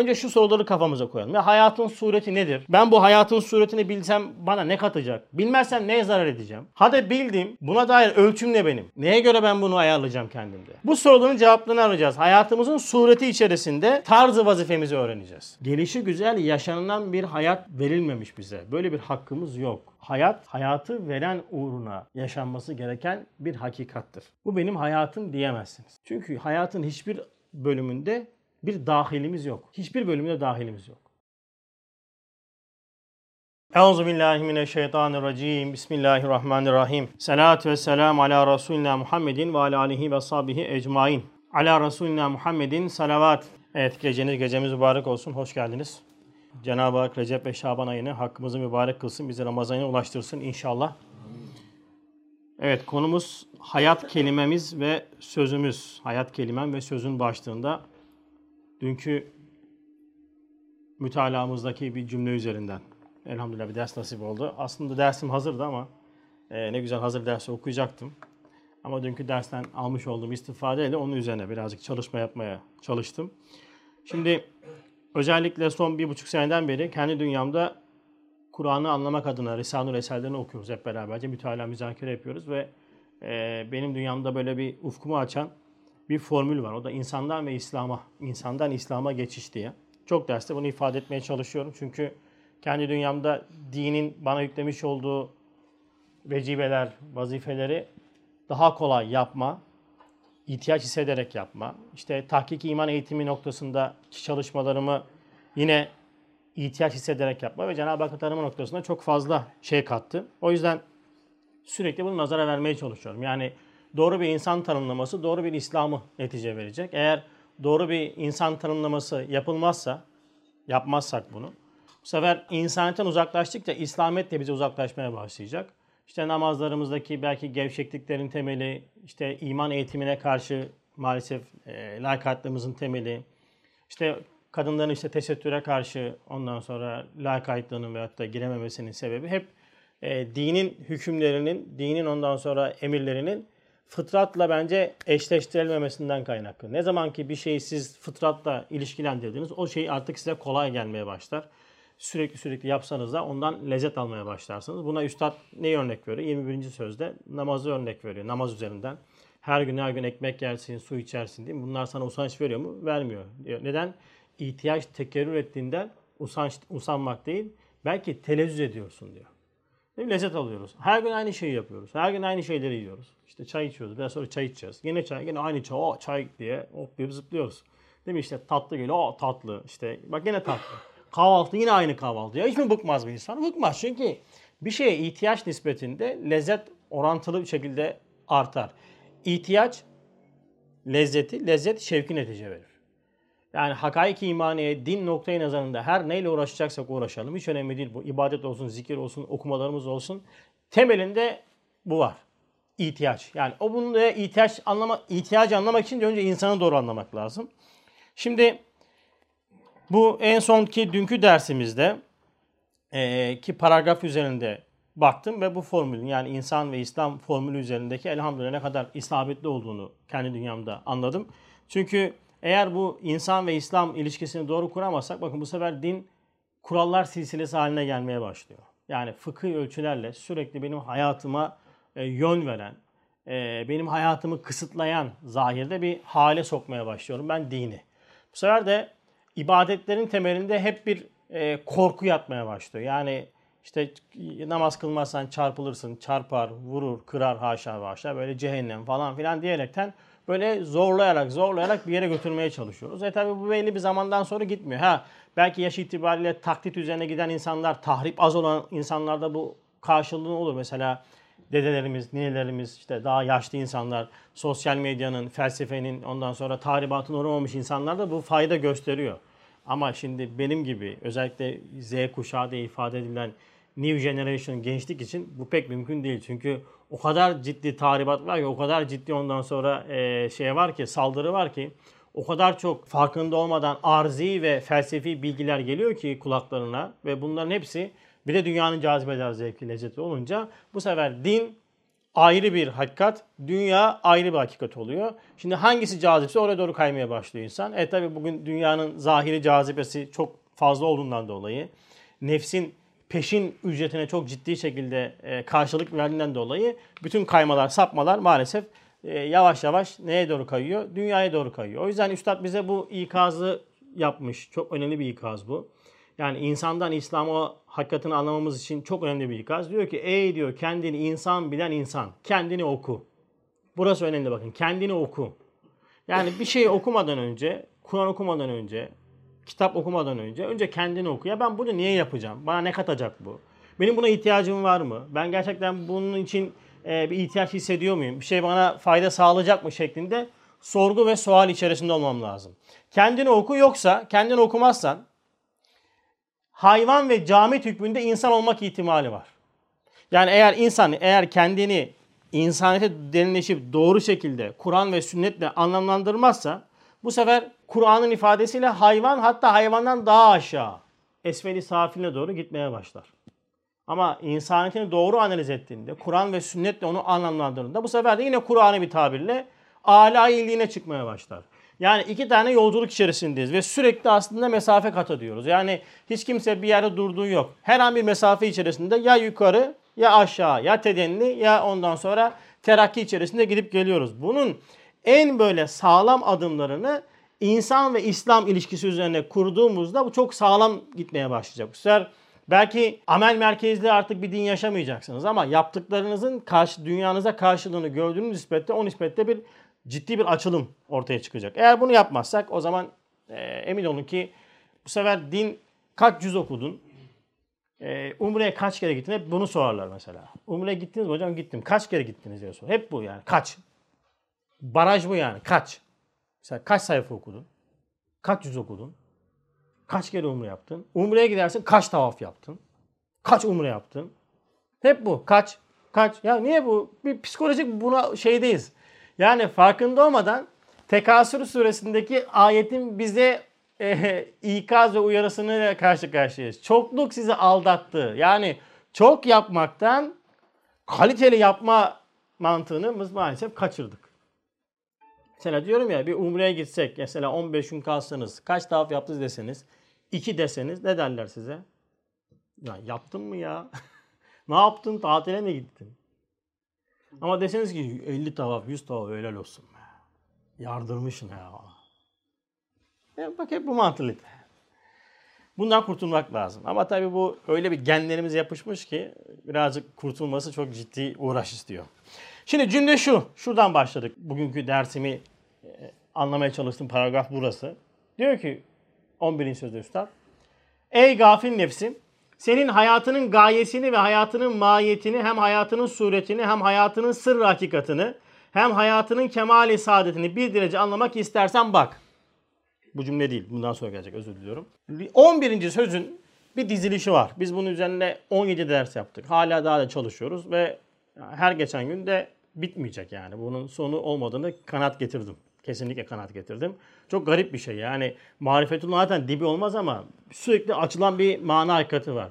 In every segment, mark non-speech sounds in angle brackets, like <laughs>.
Önce şu soruları kafamıza koyalım. Ya hayatın sureti nedir? Ben bu hayatın suretini bilsem bana ne katacak? Bilmezsem neye zarar edeceğim? Hadi bildim. Buna dair ölçüm ne benim? Neye göre ben bunu ayarlayacağım kendimde? Bu soruların cevaplarını arayacağız. Hayatımızın sureti içerisinde tarzı vazifemizi öğreneceğiz. Gelişi güzel yaşanılan bir hayat verilmemiş bize. Böyle bir hakkımız yok. Hayat, hayatı veren uğruna yaşanması gereken bir hakikattır. Bu benim hayatım diyemezsiniz. Çünkü hayatın hiçbir bölümünde bir dahilimiz yok. Hiçbir bölümünde dahilimiz yok. Euzu billahi mineşşeytanirracim. Bismillahirrahmanirrahim. Salatu ve selam ala Resulina Muhammedin ve ala alihi ve sahbihi ecmain. Ala Resulina Muhammedin salavat. Evet geceniz gecemiz mübarek olsun. Hoş geldiniz. Cenab-ı Hak Recep ve Şaban ayını hakkımızı mübarek kılsın. Bizi Ramazan'a ulaştırsın inşallah. Evet konumuz hayat kelimemiz ve sözümüz. Hayat kelimem ve sözün başlığında dünkü mütalamızdaki bir cümle üzerinden elhamdülillah bir ders nasip oldu. Aslında dersim hazırdı ama e, ne güzel hazır dersi okuyacaktım. Ama dünkü dersten almış olduğum istifadeyle onun üzerine birazcık çalışma yapmaya çalıştım. Şimdi özellikle son bir buçuk seneden beri kendi dünyamda Kur'an'ı anlamak adına Risale-i eserlerini okuyoruz hep beraberce. Mütalaa müzakere yapıyoruz ve e, benim dünyamda böyle bir ufkumu açan bir formül var. O da insandan ve İslam'a, insandan İslam'a geçiş diye. Çok derste bunu ifade etmeye çalışıyorum. Çünkü kendi dünyamda dinin bana yüklemiş olduğu vecibeler, vazifeleri daha kolay yapma, ihtiyaç hissederek yapma. İşte tahkik iman eğitimi noktasında çalışmalarımı yine ihtiyaç hissederek yapma ve Cenab-ı Hakk'ı tanıma noktasında çok fazla şey kattı. O yüzden sürekli bunu nazara vermeye çalışıyorum. Yani doğru bir insan tanımlaması doğru bir İslam'ı netice verecek. Eğer doğru bir insan tanımlaması yapılmazsa, yapmazsak bunu, bu sefer insaniyetten uzaklaştıkça İslamiyet de bize uzaklaşmaya başlayacak. İşte namazlarımızdaki belki gevşekliklerin temeli, işte iman eğitimine karşı maalesef e, layıkatlığımızın temeli, işte kadınların işte tesettüre karşı ondan sonra layıkatlığının veyahut da girememesinin sebebi hep e, dinin hükümlerinin, dinin ondan sonra emirlerinin fıtratla bence eşleştirilmemesinden kaynaklı. Ne zaman ki bir şeyi siz fıtratla ilişkilendirdiniz o şey artık size kolay gelmeye başlar. Sürekli sürekli yapsanız da ondan lezzet almaya başlarsınız. Buna Üstad ne örnek veriyor? 21. sözde namazı örnek veriyor. Namaz üzerinden. Her gün her gün ekmek yersin, su içersin değil mi? Bunlar sana usanç veriyor mu? Vermiyor. Neden? İhtiyaç tekerrür ettiğinden usanç, usanmak değil, belki telezzüz ediyorsun diyor. Lezzet alıyoruz. Her gün aynı şeyi yapıyoruz. Her gün aynı şeyleri yiyoruz. İşte çay içiyoruz. Biraz sonra çay içeceğiz. Yine çay, yine aynı çay. O çay diye hoplayıp zıplıyoruz. Değil mi? İşte tatlı geliyor. O tatlı. İşte bak yine tatlı. Kahvaltı yine aynı kahvaltı. Ya hiç mi bıkmaz bir insan? Bıkmaz. Çünkü bir şeye ihtiyaç nispetinde lezzet orantılı bir şekilde artar. İhtiyaç lezzeti, lezzet şevki netice verir. Yani hakaik imaniye, din noktayı nazarında her neyle uğraşacaksak uğraşalım. Hiç önemli değil bu. İbadet olsun, zikir olsun, okumalarımız olsun. Temelinde bu var. İhtiyaç. Yani o bunu ihtiyaç anlama, ihtiyacı anlamak için de önce insanı doğru anlamak lazım. Şimdi bu en son ki dünkü dersimizde e, ki paragraf üzerinde baktım ve bu formülün yani insan ve İslam formülü üzerindeki elhamdülillah ne kadar isabetli olduğunu kendi dünyamda anladım. Çünkü eğer bu insan ve İslam ilişkisini doğru kuramazsak bakın bu sefer din kurallar silsilesi haline gelmeye başlıyor. Yani fıkıh ölçülerle sürekli benim hayatıma e, yön veren, e, benim hayatımı kısıtlayan zahirde bir hale sokmaya başlıyorum ben dini. Bu sefer de ibadetlerin temelinde hep bir e, korku yatmaya başlıyor. Yani işte namaz kılmazsan çarpılırsın, çarpar, vurur, kırar haşa haşa böyle cehennem falan filan diyerekten böyle zorlayarak zorlayarak bir yere götürmeye çalışıyoruz. E tabi bu belli bir zamandan sonra gitmiyor. Ha belki yaş itibariyle taklit üzerine giden insanlar, tahrip az olan insanlarda bu karşılığı olur. Mesela dedelerimiz, ninelerimiz, işte daha yaşlı insanlar, sosyal medyanın, felsefenin, ondan sonra tahribatın uğramamış insanlar da bu fayda gösteriyor. Ama şimdi benim gibi özellikle Z kuşağı diye ifade edilen New Generation gençlik için bu pek mümkün değil. Çünkü o kadar ciddi tahribat var ki, o kadar ciddi ondan sonra e, şey var ki, saldırı var ki, o kadar çok farkında olmadan arzi ve felsefi bilgiler geliyor ki kulaklarına ve bunların hepsi bir de dünyanın cazibeder zevki lezzeti olunca bu sefer din ayrı bir hakikat, dünya ayrı bir hakikat oluyor. Şimdi hangisi cazipse oraya doğru kaymaya başlıyor insan. E tabi bugün dünyanın zahiri cazibesi çok fazla olduğundan dolayı, nefsin peşin ücretine çok ciddi şekilde e, karşılık verdiğinden dolayı bütün kaymalar, sapmalar maalesef e, yavaş yavaş neye doğru kayıyor? Dünyaya doğru kayıyor. O yüzden Üstad bize bu ikazı yapmış. Çok önemli bir ikaz bu. Yani insandan İslam'ı hakikatini anlamamız için çok önemli bir ikaz. Diyor ki ey diyor kendini insan bilen insan. Kendini oku. Burası önemli bakın. Kendini oku. Yani bir şeyi okumadan önce, Kur'an okumadan önce, kitap okumadan önce önce kendini oku. Ya ben bunu niye yapacağım? Bana ne katacak bu? Benim buna ihtiyacım var mı? Ben gerçekten bunun için e, bir ihtiyaç hissediyor muyum? Bir şey bana fayda sağlayacak mı şeklinde sorgu ve sual içerisinde olmam lazım. Kendini oku yoksa kendini okumazsan hayvan ve camit hükmünde insan olmak ihtimali var. Yani eğer insan eğer kendini insaniyete derinleşip doğru şekilde Kur'an ve sünnetle anlamlandırmazsa bu sefer Kur'an'ın ifadesiyle hayvan hatta hayvandan daha aşağı esfeli safiline doğru gitmeye başlar. Ama insaniyetini doğru analiz ettiğinde, Kur'an ve sünnetle onu anlamlandırdığında bu sefer de yine Kur'an'ı bir tabirle âlâ iyiliğine çıkmaya başlar. Yani iki tane yolculuk içerisindeyiz ve sürekli aslında mesafe kat ediyoruz. Yani hiç kimse bir yerde durduğu yok. Her an bir mesafe içerisinde ya yukarı ya aşağı ya tedenli ya ondan sonra terakki içerisinde gidip geliyoruz. Bunun en böyle sağlam adımlarını insan ve İslam ilişkisi üzerine kurduğumuzda bu çok sağlam gitmeye başlayacak. Bu sefer belki amel merkezli artık bir din yaşamayacaksınız ama yaptıklarınızın karşı, dünyanıza karşılığını gördüğünüz nispette o nispette bir ciddi bir açılım ortaya çıkacak. Eğer bunu yapmazsak o zaman e, emin olun ki bu sefer din kaç cüz okudun? E, Umre'ye kaç kere gittin? Hep bunu sorarlar mesela. Umre'ye gittiniz mi hocam? Gittim. Kaç kere gittiniz diye sor. Hep bu yani. Kaç? Baraj bu yani. Kaç? Mesela kaç sayfa okudun? Kaç yüz okudun? Kaç kere umre yaptın? Umre'ye gidersin kaç tavaf yaptın? Kaç umre yaptın? Hep bu. Kaç? Kaç? Ya niye bu? Bir psikolojik buna şeydeyiz. Yani farkında olmadan Tekasür suresindeki ayetin bize e, <laughs> ikaz ve uyarısını karşı karşıyayız. Çokluk sizi aldattı. Yani çok yapmaktan kaliteli yapma mantığını biz maalesef kaçırdık. Mesela diyorum ya bir umreye gitsek mesela 15 gün kalsanız kaç tavaf yaptınız deseniz 2 deseniz ne derler size? Ya yaptın mı ya? <laughs> ne yaptın? Tatile mi gittin? Ama deseniz ki 50 tavaf, 100 tavaf helal olsun be. Yardırmışsın ya. ya bak hep bu mantalite. Bundan kurtulmak lazım. Ama tabii bu öyle bir genlerimize yapışmış ki birazcık kurtulması çok ciddi uğraş istiyor. Şimdi cümle şu. Şuradan başladık. Bugünkü dersimi e, anlamaya çalıştığım paragraf burası. Diyor ki 11. sözde üstad. Ey gafil nefsim senin hayatının gayesini ve hayatının mahiyetini hem hayatının suretini hem hayatının sır hakikatını hem hayatının kemali saadetini bir derece anlamak istersen bak. Bu cümle değil. Bundan sonra gelecek. Özür diliyorum. 11. sözün bir dizilişi var. Biz bunun üzerine 17 ders yaptık. Hala daha da çalışıyoruz ve her geçen gün de bitmeyecek yani. Bunun sonu olmadığını kanat getirdim. Kesinlikle kanat getirdim. Çok garip bir şey yani. Marifetullah zaten dibi olmaz ama sürekli açılan bir mana hakikati var.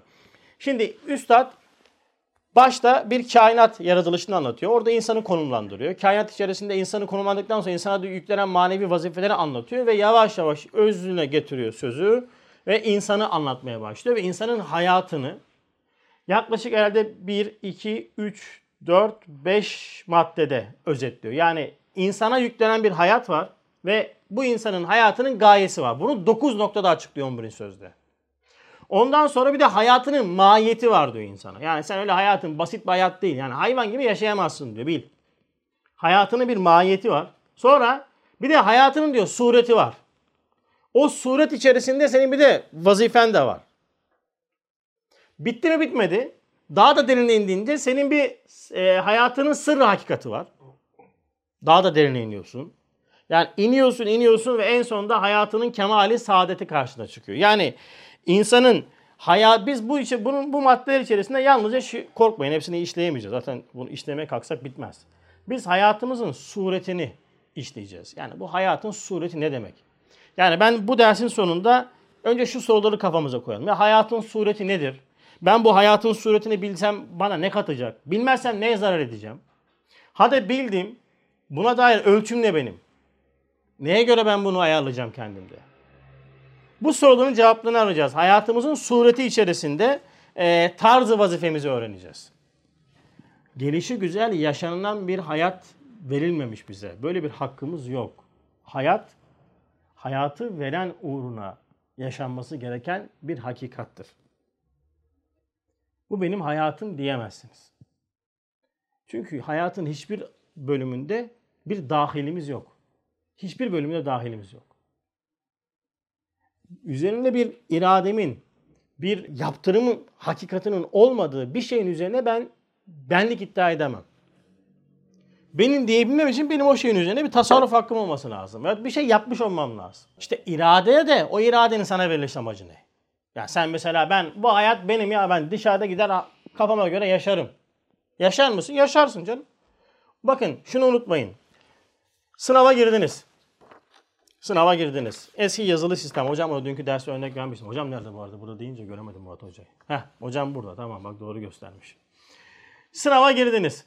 Şimdi Üstad başta bir kainat yaratılışını anlatıyor. Orada insanı konumlandırıyor. Kainat içerisinde insanı konumlandıktan sonra insana yüklenen manevi vazifeleri anlatıyor ve yavaş yavaş özlüğüne getiriyor sözü ve insanı anlatmaya başlıyor ve insanın hayatını yaklaşık herhalde 1, 2, 3, 4, 5 maddede özetliyor. Yani insana yüklenen bir hayat var ve bu insanın hayatının gayesi var. Bunu 9 noktada açıklıyor 11. sözde. Ondan sonra bir de hayatının mahiyeti var diyor insana. Yani sen öyle hayatın basit bir hayat değil. Yani hayvan gibi yaşayamazsın diyor bil. Hayatının bir mahiyeti var. Sonra bir de hayatının diyor sureti var. O suret içerisinde senin bir de vazifen de var. Bitti mi bitmedi. Daha da derine indiğinde senin bir e, hayatının sırrı hakikati var. Daha da derine iniyorsun. Yani iniyorsun iniyorsun ve en sonunda hayatının kemali saadeti karşına çıkıyor. Yani insanın hayat biz bu içi bunun bu maddeler içerisinde yalnızca şu, korkmayın hepsini işleyemeyeceğiz. Zaten bunu işlemeye kalksak bitmez. Biz hayatımızın suretini işleyeceğiz. Yani bu hayatın sureti ne demek? Yani ben bu dersin sonunda önce şu soruları kafamıza koyalım. Ya hayatın sureti nedir? Ben bu hayatın suretini bilsem bana ne katacak? Bilmezsem neye zarar edeceğim? Hadi bildim. Buna dair ölçüm ne benim? Neye göre ben bunu ayarlayacağım kendimde? Bu soruların cevaplarını arayacağız. Hayatımızın sureti içerisinde e, tarzı vazifemizi öğreneceğiz. Gelişi güzel yaşanılan bir hayat verilmemiş bize. Böyle bir hakkımız yok. Hayat, hayatı veren uğruna yaşanması gereken bir hakikattır. Bu benim hayatım diyemezsiniz. Çünkü hayatın hiçbir bölümünde bir dahilimiz yok. Hiçbir bölümünde dahilimiz yok. Üzerinde bir irademin, bir yaptırımın hakikatinin olmadığı bir şeyin üzerine ben benlik iddia edemem. Benim diyebilmem için benim o şeyin üzerine bir tasarruf hakkım olması lazım. Ve bir şey yapmış olmam lazım. İşte iradeye de o iradenin sana veriliş amacı ne? Ya sen mesela ben bu hayat benim ya ben dışarıda gider kafama göre yaşarım. Yaşar mısın? Yaşarsın canım. Bakın şunu unutmayın. Sınava girdiniz. Sınava girdiniz. Eski yazılı sistem. Hocam o dünkü derste örnek vermiştim. Hocam nerede bu arada? Burada deyince göremedim Murat Hoca'yı. Heh, hocam burada. Tamam bak doğru göstermiş. Sınava girdiniz.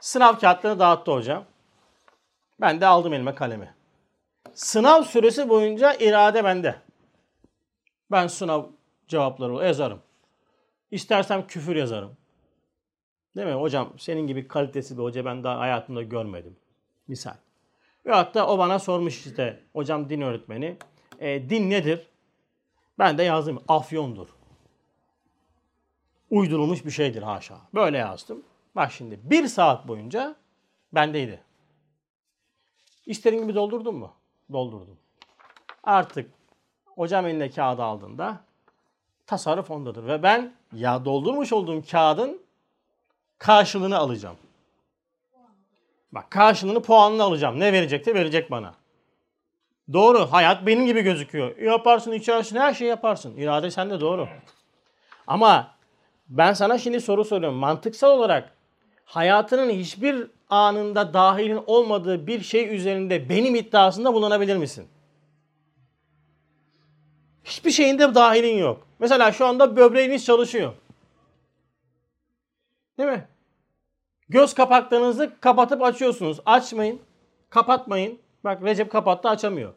Sınav kağıtlarını dağıttı hocam. Ben de aldım elime kalemi. Sınav süresi boyunca irade bende. Ben sınav cevapları yazarım. İstersem küfür yazarım. Değil mi? Hocam senin gibi kalitesiz bir hoca ben daha hayatımda görmedim. Misal. Ve hatta o bana sormuş işte hocam din öğretmeni. E, din nedir? Ben de yazdım. Afyondur. Uydurulmuş bir şeydir haşa. Böyle yazdım. Bak şimdi bir saat boyunca bendeydi. İstediğin gibi doldurdun mu? Doldurdum. Artık hocam eline kağıdı aldığında tasarruf ondadır. Ve ben ya doldurmuş olduğum kağıdın karşılığını alacağım. Bak karşılığını puanını alacağım. Ne verecekse verecek bana. Doğru. Hayat benim gibi gözüküyor. Yaparsın, içersin, her şeyi yaparsın. İrade sende doğru. Ama ben sana şimdi soru soruyorum. Mantıksal olarak hayatının hiçbir anında dahilin olmadığı bir şey üzerinde benim iddiasında bulunabilir misin? Hiçbir şeyinde dahilin yok. Mesela şu anda böbreğiniz çalışıyor. Değil mi? Göz kapaklarınızı kapatıp açıyorsunuz. Açmayın. Kapatmayın. Bak Recep kapattı açamıyor.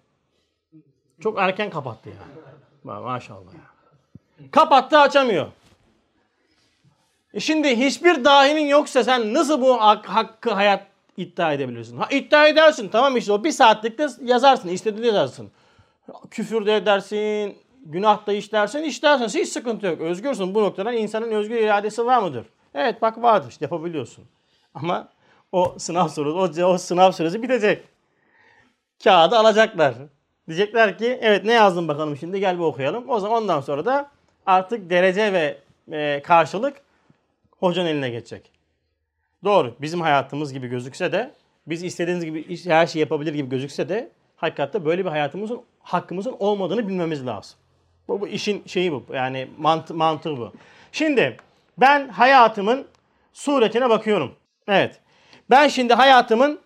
Çok erken kapattı ya. Maşallah ya. Kapattı açamıyor. E şimdi hiçbir dahinin yoksa sen nasıl bu hak, hakkı hayat iddia edebilirsin? Ha, iddia edersin tamam işte o bir saatlikte yazarsın istediğini yazarsın. Küfür de edersin, günah da işlersin, işlersin. Hiç sıkıntı yok. Özgürsün. Bu noktadan insanın özgür iradesi var mıdır? Evet bak vardır işte yapabiliyorsun. Ama o sınav sorusu, o, o sınav süresi bitecek. Kağıdı alacaklar. Diyecekler ki evet ne yazdın bakalım şimdi gel bir okuyalım. O zaman ondan sonra da artık derece ve e, karşılık hocanın eline geçecek. Doğru. Bizim hayatımız gibi gözükse de biz istediğiniz gibi her şeyi yapabilir gibi gözükse de hakikatte böyle bir hayatımızın hakkımızın olmadığını bilmemiz lazım. Bu, bu işin şeyi bu. Yani mant mantığı bu. Şimdi ben hayatımın suretine bakıyorum. Evet. Ben şimdi hayatımın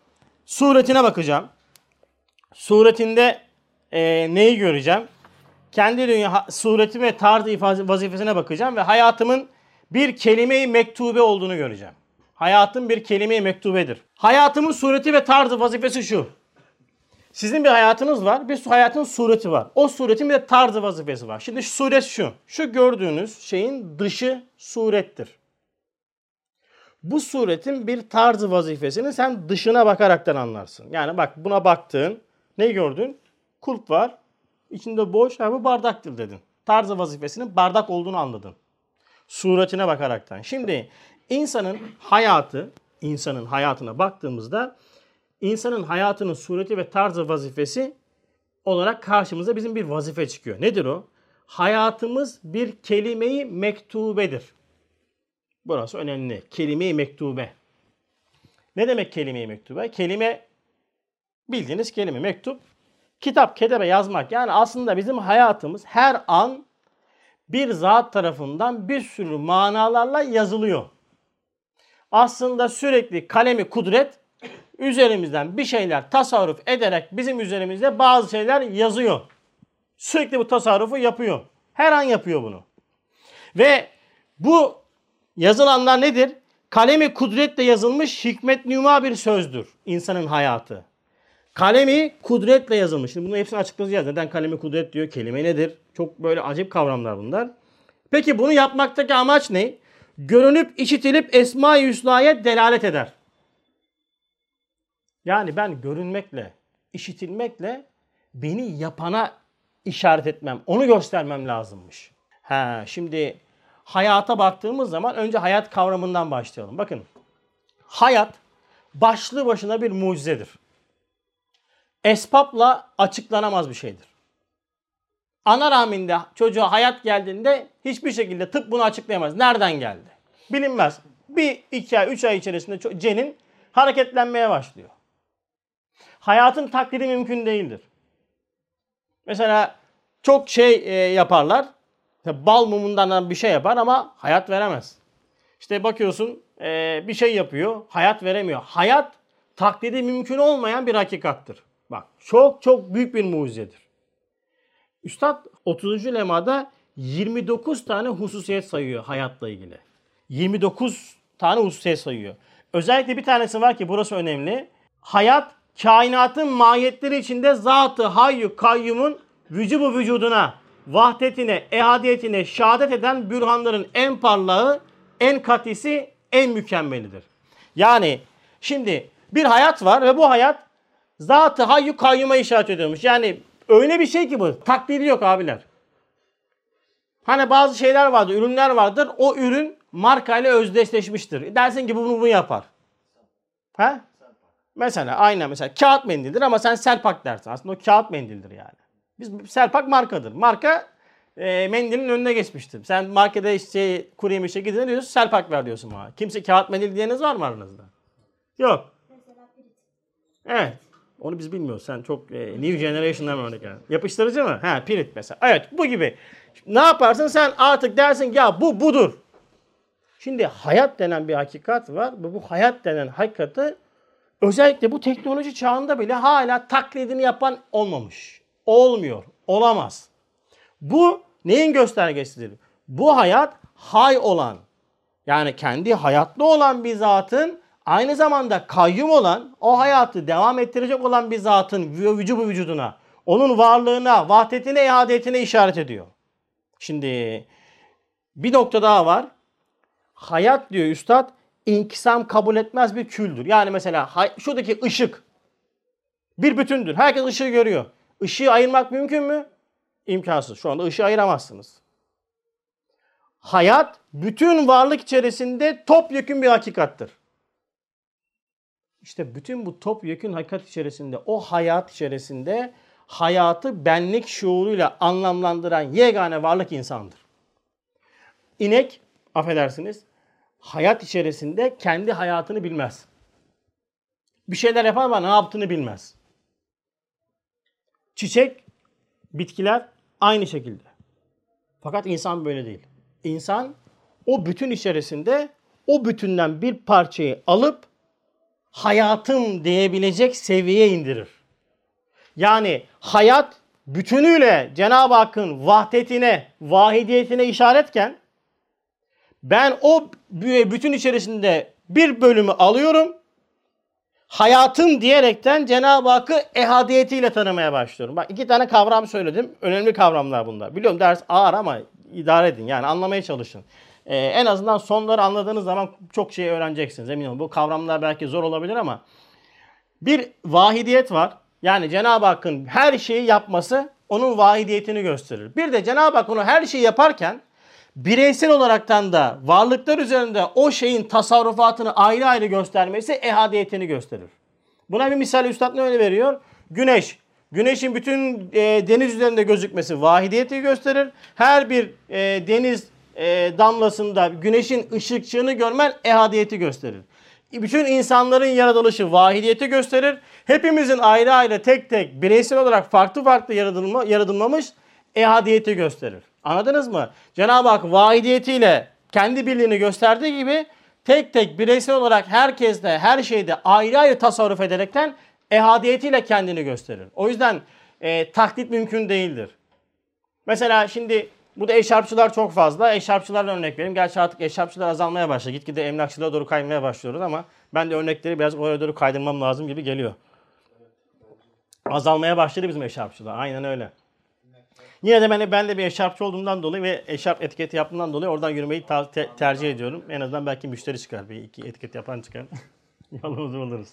suretine bakacağım. Suretinde e, neyi göreceğim? Kendi dünya sureti ve tarzı ifade vazifesine bakacağım ve hayatımın bir kelime-i mektube olduğunu göreceğim. Hayatım bir kelime-i mektubedir. Hayatımın sureti ve tarzı vazifesi şu. Sizin bir hayatınız var, bir hayatın sureti var. O suretin bir de tarzı vazifesi var. Şimdi suret şu. Şu gördüğünüz şeyin dışı surettir. Bu suretin bir tarzı vazifesini sen dışına bakaraktan anlarsın. Yani bak buna baktın, ne gördün? Kulp var, içinde boş, ha bu bardaktır dedin. Tarzı vazifesinin bardak olduğunu anladın. Suretine bakaraktan. Şimdi insanın hayatı, insanın hayatına baktığımızda insanın hayatının sureti ve tarzı vazifesi olarak karşımıza bizim bir vazife çıkıyor. Nedir o? Hayatımız bir kelimeyi mektubedir. Burası önemli. Kelime-i mektube. Ne demek kelime-i mektube? Kelime bildiğiniz kelime mektup. Kitap, ketebe yazmak. Yani aslında bizim hayatımız her an bir zat tarafından bir sürü manalarla yazılıyor. Aslında sürekli kalemi kudret üzerimizden bir şeyler tasarruf ederek bizim üzerimizde bazı şeyler yazıyor. Sürekli bu tasarrufu yapıyor. Her an yapıyor bunu. Ve bu yazılanlar nedir? kalemi kudretle yazılmış hikmet nüma bir sözdür insanın hayatı. Kalemi kudretle yazılmış. Şimdi bunun hepsini açıklayacağız. Neden kalemi kudret diyor? Kelime nedir? Çok böyle acayip kavramlar bunlar. Peki bunu yapmaktaki amaç ne? Görünüp işitilip Esma-i Hüsna'ya delalet eder. Yani ben görünmekle, işitilmekle beni yapana işaret etmem, onu göstermem lazımmış. Ha, şimdi hayata baktığımız zaman önce hayat kavramından başlayalım. Bakın hayat başlı başına bir mucizedir. Esbapla açıklanamaz bir şeydir. Ana rahminde çocuğa hayat geldiğinde hiçbir şekilde tıp bunu açıklayamaz. Nereden geldi? Bilinmez. Bir, iki ay, üç ay içerisinde cenin hareketlenmeye başlıyor. Hayatın taklidi mümkün değildir. Mesela çok şey e, yaparlar. Bal mumundan bir şey yapar ama hayat veremez. İşte bakıyorsun e, bir şey yapıyor, hayat veremiyor. Hayat taklidi mümkün olmayan bir hakikattır. Bak çok çok büyük bir mucizedir. Üstad 30. lemada 29 tane hususiyet sayıyor hayatla ilgili. 29 tane hususiyet sayıyor. Özellikle bir tanesi var ki burası önemli. Hayat kainatın mahiyetleri içinde zatı hayyu kayyumun vücubu vücuduna, vahdetine, ehadiyetine şehadet eden bürhanların en parlağı, en katisi, en mükemmelidir. Yani şimdi bir hayat var ve bu hayat zatı hayyu kayyuma işaret ediyormuş. Yani öyle bir şey ki bu. Taklidi yok abiler. Hani bazı şeyler vardır, ürünler vardır. O ürün markayla özdeşleşmiştir. Dersin ki bunu bunu yapar. Ha? Mesela aynen mesela kağıt mendildir ama sen Selpak dersin. Aslında o kağıt mendildir yani. Biz Selpak markadır. Marka e, mendilin önüne geçmiştir. Sen markete işte kuru yemişe gidin diyorsun Selpak ver diyorsun bana. Kimse kağıt mendil diyeniz var mı aranızda? Yok. Evet. Onu biz bilmiyoruz. Sen çok e, new generation'dan örnek yani. Yapıştırıcı mı? Ha, pirit mesela. Evet, bu gibi. Ne yaparsın? Sen artık dersin ya bu budur. Şimdi hayat denen bir hakikat var. Bu, bu hayat denen hakikati özellikle bu teknoloji çağında bile hala taklidini yapan olmamış. Olmuyor. Olamaz. Bu neyin göstergesidir? Bu hayat hay olan yani kendi hayatlı olan bir zatın aynı zamanda kayyum olan, o hayatı devam ettirecek olan bir zatın vücubu vücuduna, onun varlığına, vahdetine, ihadetine işaret ediyor. Şimdi bir nokta daha var. Hayat diyor üstad, inkisam kabul etmez bir küldür. Yani mesela şuradaki ışık bir bütündür. Herkes ışığı görüyor. Işığı ayırmak mümkün mü? İmkansız. Şu anda ışığı ayıramazsınız. Hayat bütün varlık içerisinde topyekun bir hakikattır. İşte bütün bu topyekun hakikat içerisinde, o hayat içerisinde hayatı benlik şuuruyla anlamlandıran yegane varlık insandır. İnek, affedersiniz, hayat içerisinde kendi hayatını bilmez. Bir şeyler yapar ama ne yaptığını bilmez. Çiçek, bitkiler aynı şekilde. Fakat insan böyle değil. İnsan o bütün içerisinde o bütünden bir parçayı alıp hayatım diyebilecek seviyeye indirir. Yani hayat bütünüyle Cenab-ı Hakk'ın vahdetine, vahidiyetine işaretken ben o bütün içerisinde bir bölümü alıyorum. Hayatım diyerekten Cenab-ı Hakk'ı ehadiyetiyle tanımaya başlıyorum. Bak iki tane kavram söyledim. Önemli kavramlar bunlar. Biliyorum ders ağır ama idare edin. Yani anlamaya çalışın. Ee, en azından sonları anladığınız zaman çok şey öğreneceksiniz. Emin olun. Bu kavramlar belki zor olabilir ama bir vahidiyet var. Yani Cenab-ı Hakk'ın her şeyi yapması onun vahidiyetini gösterir. Bir de Cenab-ı Hak onu her şeyi yaparken bireysel olaraktan da varlıklar üzerinde o şeyin tasarrufatını ayrı ayrı göstermesi ehadiyetini gösterir. Buna bir misal Üstad ne öyle veriyor? Güneş. Güneşin bütün e, deniz üzerinde gözükmesi vahidiyeti gösterir. Her bir e, deniz e, damlasında güneşin ışıkçığını görmen ehadiyeti gösterir. Bütün insanların yaratılışı vahidiyeti gösterir. Hepimizin ayrı ayrı tek tek bireysel olarak farklı farklı yaratılma, yaratılmamış ehadiyeti gösterir. Anladınız mı? Cenab-ı Hak vahidiyetiyle kendi birliğini gösterdiği gibi tek tek bireysel olarak herkeste, her şeyde ayrı ayrı tasarruf ederekten ehadiyetiyle kendini gösterir. O yüzden e, taklit mümkün değildir. Mesela şimdi Bu da eşarpçılar çok fazla. Eşarpçılarla örnek vereyim. Gerçi artık eşarpçılar azalmaya başladı. Gitgide emlakçılığa doğru kaymaya başlıyoruz ama ben de örnekleri biraz oraya doğru kaydırmam lazım gibi geliyor. Azalmaya başladı bizim eşarpçılar. Aynen öyle. Yine de ben, ben de bir eşarpçı olduğumdan dolayı ve eşarp etiketi yaptığımdan dolayı oradan yürümeyi ta- te- tercih ediyorum. En azından belki müşteri çıkar. Bir iki etiket yapan çıkar. <laughs> Yolumuzu buluruz.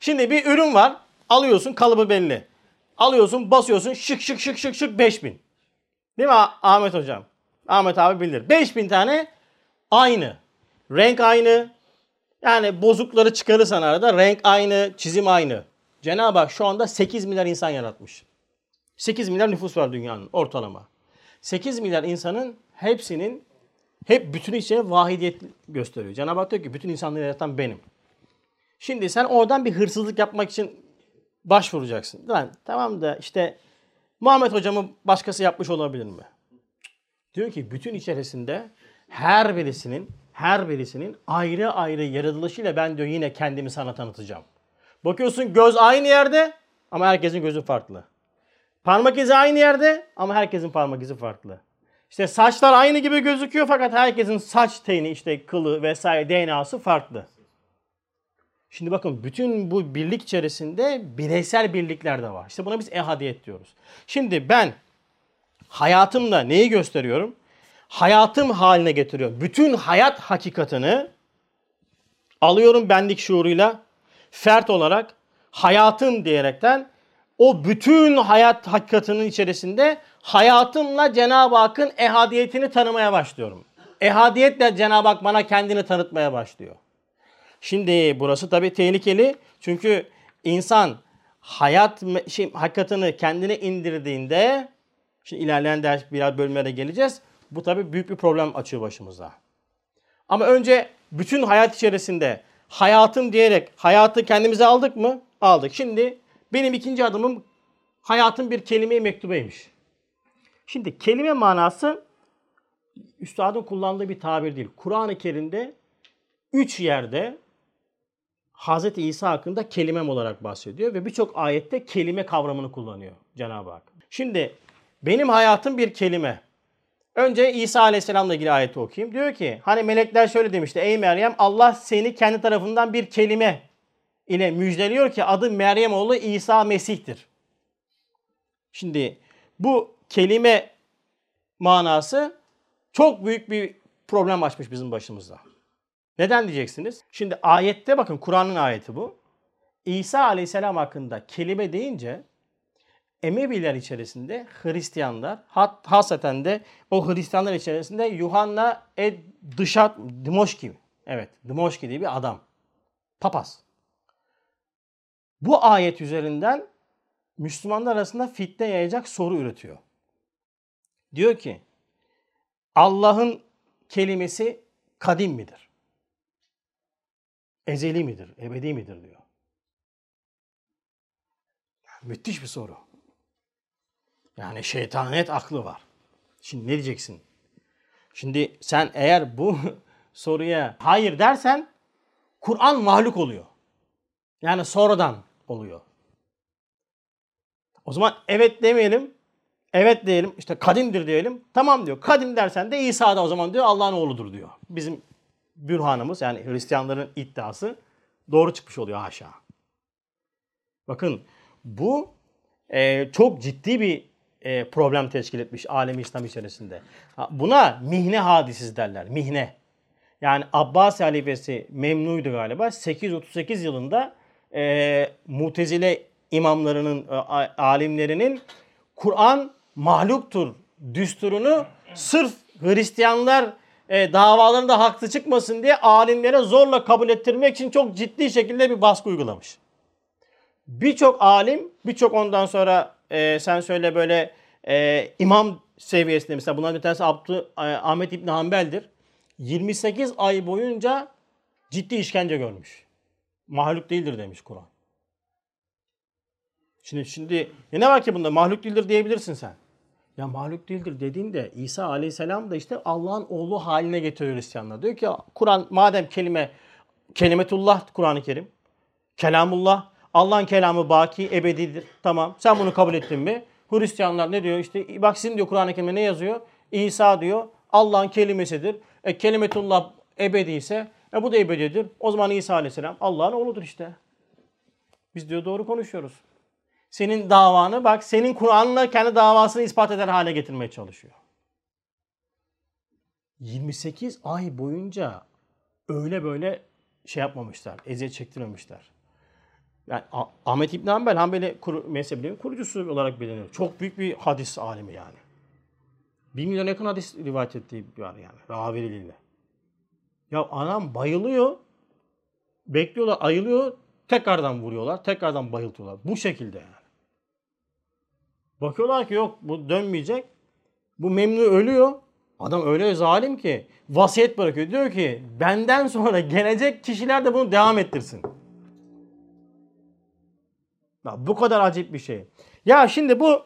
Şimdi bir ürün var. Alıyorsun kalıbı belli. Alıyorsun basıyorsun şık şık şık şık şık 5000. Değil mi Ah- Ahmet hocam? Ahmet abi bilir. 5000 tane aynı. Renk aynı. Yani bozukları çıkarırsan arada renk aynı, çizim aynı. Cenab-ı Hak şu anda 8 milyar insan yaratmış. 8 milyar nüfus var dünyanın ortalama. 8 milyar insanın hepsinin hep bütün içine vahidiyet gösteriyor. Cenab-ı Hak diyor ki bütün insanları yaratan benim. Şimdi sen oradan bir hırsızlık yapmak için başvuracaksın. Lan tamam da işte Muhammed hocamı başkası yapmış olabilir mi? Diyor ki bütün içerisinde her birisinin her birisinin ayrı ayrı yaratılışıyla ben diyor yine kendimi sana tanıtacağım. Bakıyorsun göz aynı yerde ama herkesin gözü farklı. Parmak izi aynı yerde ama herkesin parmak izi farklı. İşte saçlar aynı gibi gözüküyor fakat herkesin saç teni işte kılı vesaire DNA'sı farklı. Şimdi bakın bütün bu birlik içerisinde bireysel birlikler de var. İşte buna biz ehadiyet diyoruz. Şimdi ben hayatımla neyi gösteriyorum? Hayatım haline getiriyorum. Bütün hayat hakikatini alıyorum benlik şuuruyla fert olarak hayatım diyerekten o bütün hayat hakikatinin içerisinde hayatımla Cenab-ı Hakk'ın ehadiyetini tanımaya başlıyorum. Ehadiyetle Cenab-ı Hak bana kendini tanıtmaya başlıyor. Şimdi burası tabii tehlikeli. Çünkü insan hayat şey, hakikatini kendine indirdiğinde şimdi ilerleyen ders biraz bölümlere geleceğiz. Bu tabii büyük bir problem açıyor başımıza. Ama önce bütün hayat içerisinde hayatım diyerek hayatı kendimize aldık mı? Aldık. Şimdi benim ikinci adımım hayatın bir kelime-i mektubeymiş. Şimdi kelime manası üstadın kullandığı bir tabir değil. Kur'an-ı Kerim'de üç yerde Hz. İsa hakkında kelimem olarak bahsediyor ve birçok ayette kelime kavramını kullanıyor Cenab-ı Hak. Şimdi benim hayatım bir kelime. Önce İsa Aleyhisselam'la ilgili ayeti okuyayım. Diyor ki hani melekler şöyle demişti. Ey Meryem Allah seni kendi tarafından bir kelime ile müjdeliyor ki adı Meryem oğlu İsa Mesih'tir. Şimdi bu kelime manası çok büyük bir problem açmış bizim başımızda. Neden diyeceksiniz? Şimdi ayette bakın Kur'an'ın ayeti bu. İsa Aleyhisselam hakkında kelime deyince Emeviler içerisinde Hristiyanlar, hat, hasaten de o Hristiyanlar içerisinde Yuhanna Ed Dışat Dimoşki, evet Dimoşki diye bir adam. Papaz. Bu ayet üzerinden Müslümanlar arasında fitne yayacak soru üretiyor. Diyor ki Allah'ın kelimesi kadim midir? Ezeli midir? Ebedi midir diyor. Müthiş bir soru. Yani şeytanet aklı var. Şimdi ne diyeceksin? Şimdi sen eğer bu <laughs> soruya hayır dersen Kur'an mahluk oluyor. Yani sonradan oluyor. O zaman evet demeyelim. Evet diyelim. İşte kadimdir diyelim. Tamam diyor. Kadim dersen de İsa da o zaman diyor Allah'ın oğludur diyor. Bizim bürhanımız yani Hristiyanların iddiası doğru çıkmış oluyor haşa. Bakın bu e, çok ciddi bir e, problem teşkil etmiş alemi İslam içerisinde. Buna mihne hadisiz derler. Mihne. Yani Abbas halifesi Memnu'ydu galiba. 838 yılında e, Mutezile imamlarının, e, alimlerinin Kur'an mahluktur düsturunu sırf Hristiyanlar e, davalarında haklı çıkmasın diye alimlere zorla kabul ettirmek için çok ciddi şekilde bir baskı uygulamış. Birçok alim, birçok ondan sonra e, sen söyle böyle e, imam seviyesinde mesela bunların bir tanesi Abdü, e, Ahmet İbni Hanbel'dir. 28 ay boyunca ciddi işkence görmüş. Mahluk değildir demiş Kur'an. Şimdi şimdi ne var ki bunda mahluk değildir diyebilirsin sen. Ya mahluk değildir dediğinde İsa Aleyhisselam da işte Allah'ın oğlu haline getiriyor Hristiyanlar. Diyor ki Kur'an madem kelime kelimetullah Kur'an-ı Kerim, kelamullah, Allah'ın kelamı baki, ebedidir. Tamam. Sen bunu kabul ettin mi? Hristiyanlar ne diyor? İşte bak sizin diyor Kur'an-ı Kerim'de ne yazıyor? İsa diyor Allah'ın kelimesidir. E kelimetullah ebedi ise e bu da ebedidir. O zaman İsa aleyhisselam Allah'ın oğludur işte. Biz diyor doğru konuşuyoruz. Senin davanı bak senin Kur'an'la kendi davasını ispat eder hale getirmeye çalışıyor. 28 ay boyunca öyle böyle şey yapmamışlar. Eziyet çektirmemişler. Yani Ahmet İbn Hanbel Hanbeli kuru, mezhebinin kurucusu olarak biliniyor. Çok büyük bir hadis alimi yani. Bir milyon yakın hadis rivayet ettiği var yani. Ravileriyle. Ya anam bayılıyor. Bekliyorlar, ayılıyor. Tekrardan vuruyorlar. Tekrardan bayıltıyorlar. Bu şekilde yani. Bakıyorlar ki yok bu dönmeyecek. Bu memnu ölüyor. Adam öyle zalim ki vasiyet bırakıyor. Diyor ki benden sonra gelecek kişiler de bunu devam ettirsin. Ya, bu kadar acip bir şey. Ya şimdi bu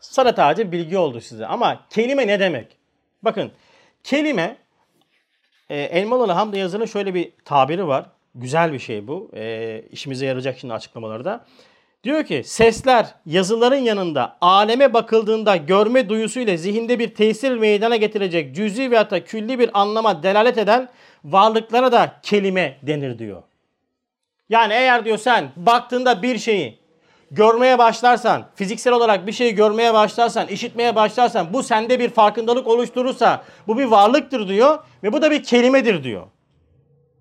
sanat ağacı bilgi oldu size. Ama kelime ne demek? Bakın kelime e, Elmalı'lı Hamdi Yazı'nın şöyle bir tabiri var. Güzel bir şey bu. E, işimize yarayacak şimdi açıklamalarda. Diyor ki sesler yazıların yanında aleme bakıldığında görme duyusuyla zihinde bir tesir meydana getirecek cüzi veya da külli bir anlama delalet eden varlıklara da kelime denir diyor. Yani eğer diyor sen baktığında bir şeyi görmeye başlarsan, fiziksel olarak bir şeyi görmeye başlarsan, işitmeye başlarsan bu sende bir farkındalık oluşturursa bu bir varlıktır diyor ve bu da bir kelimedir diyor.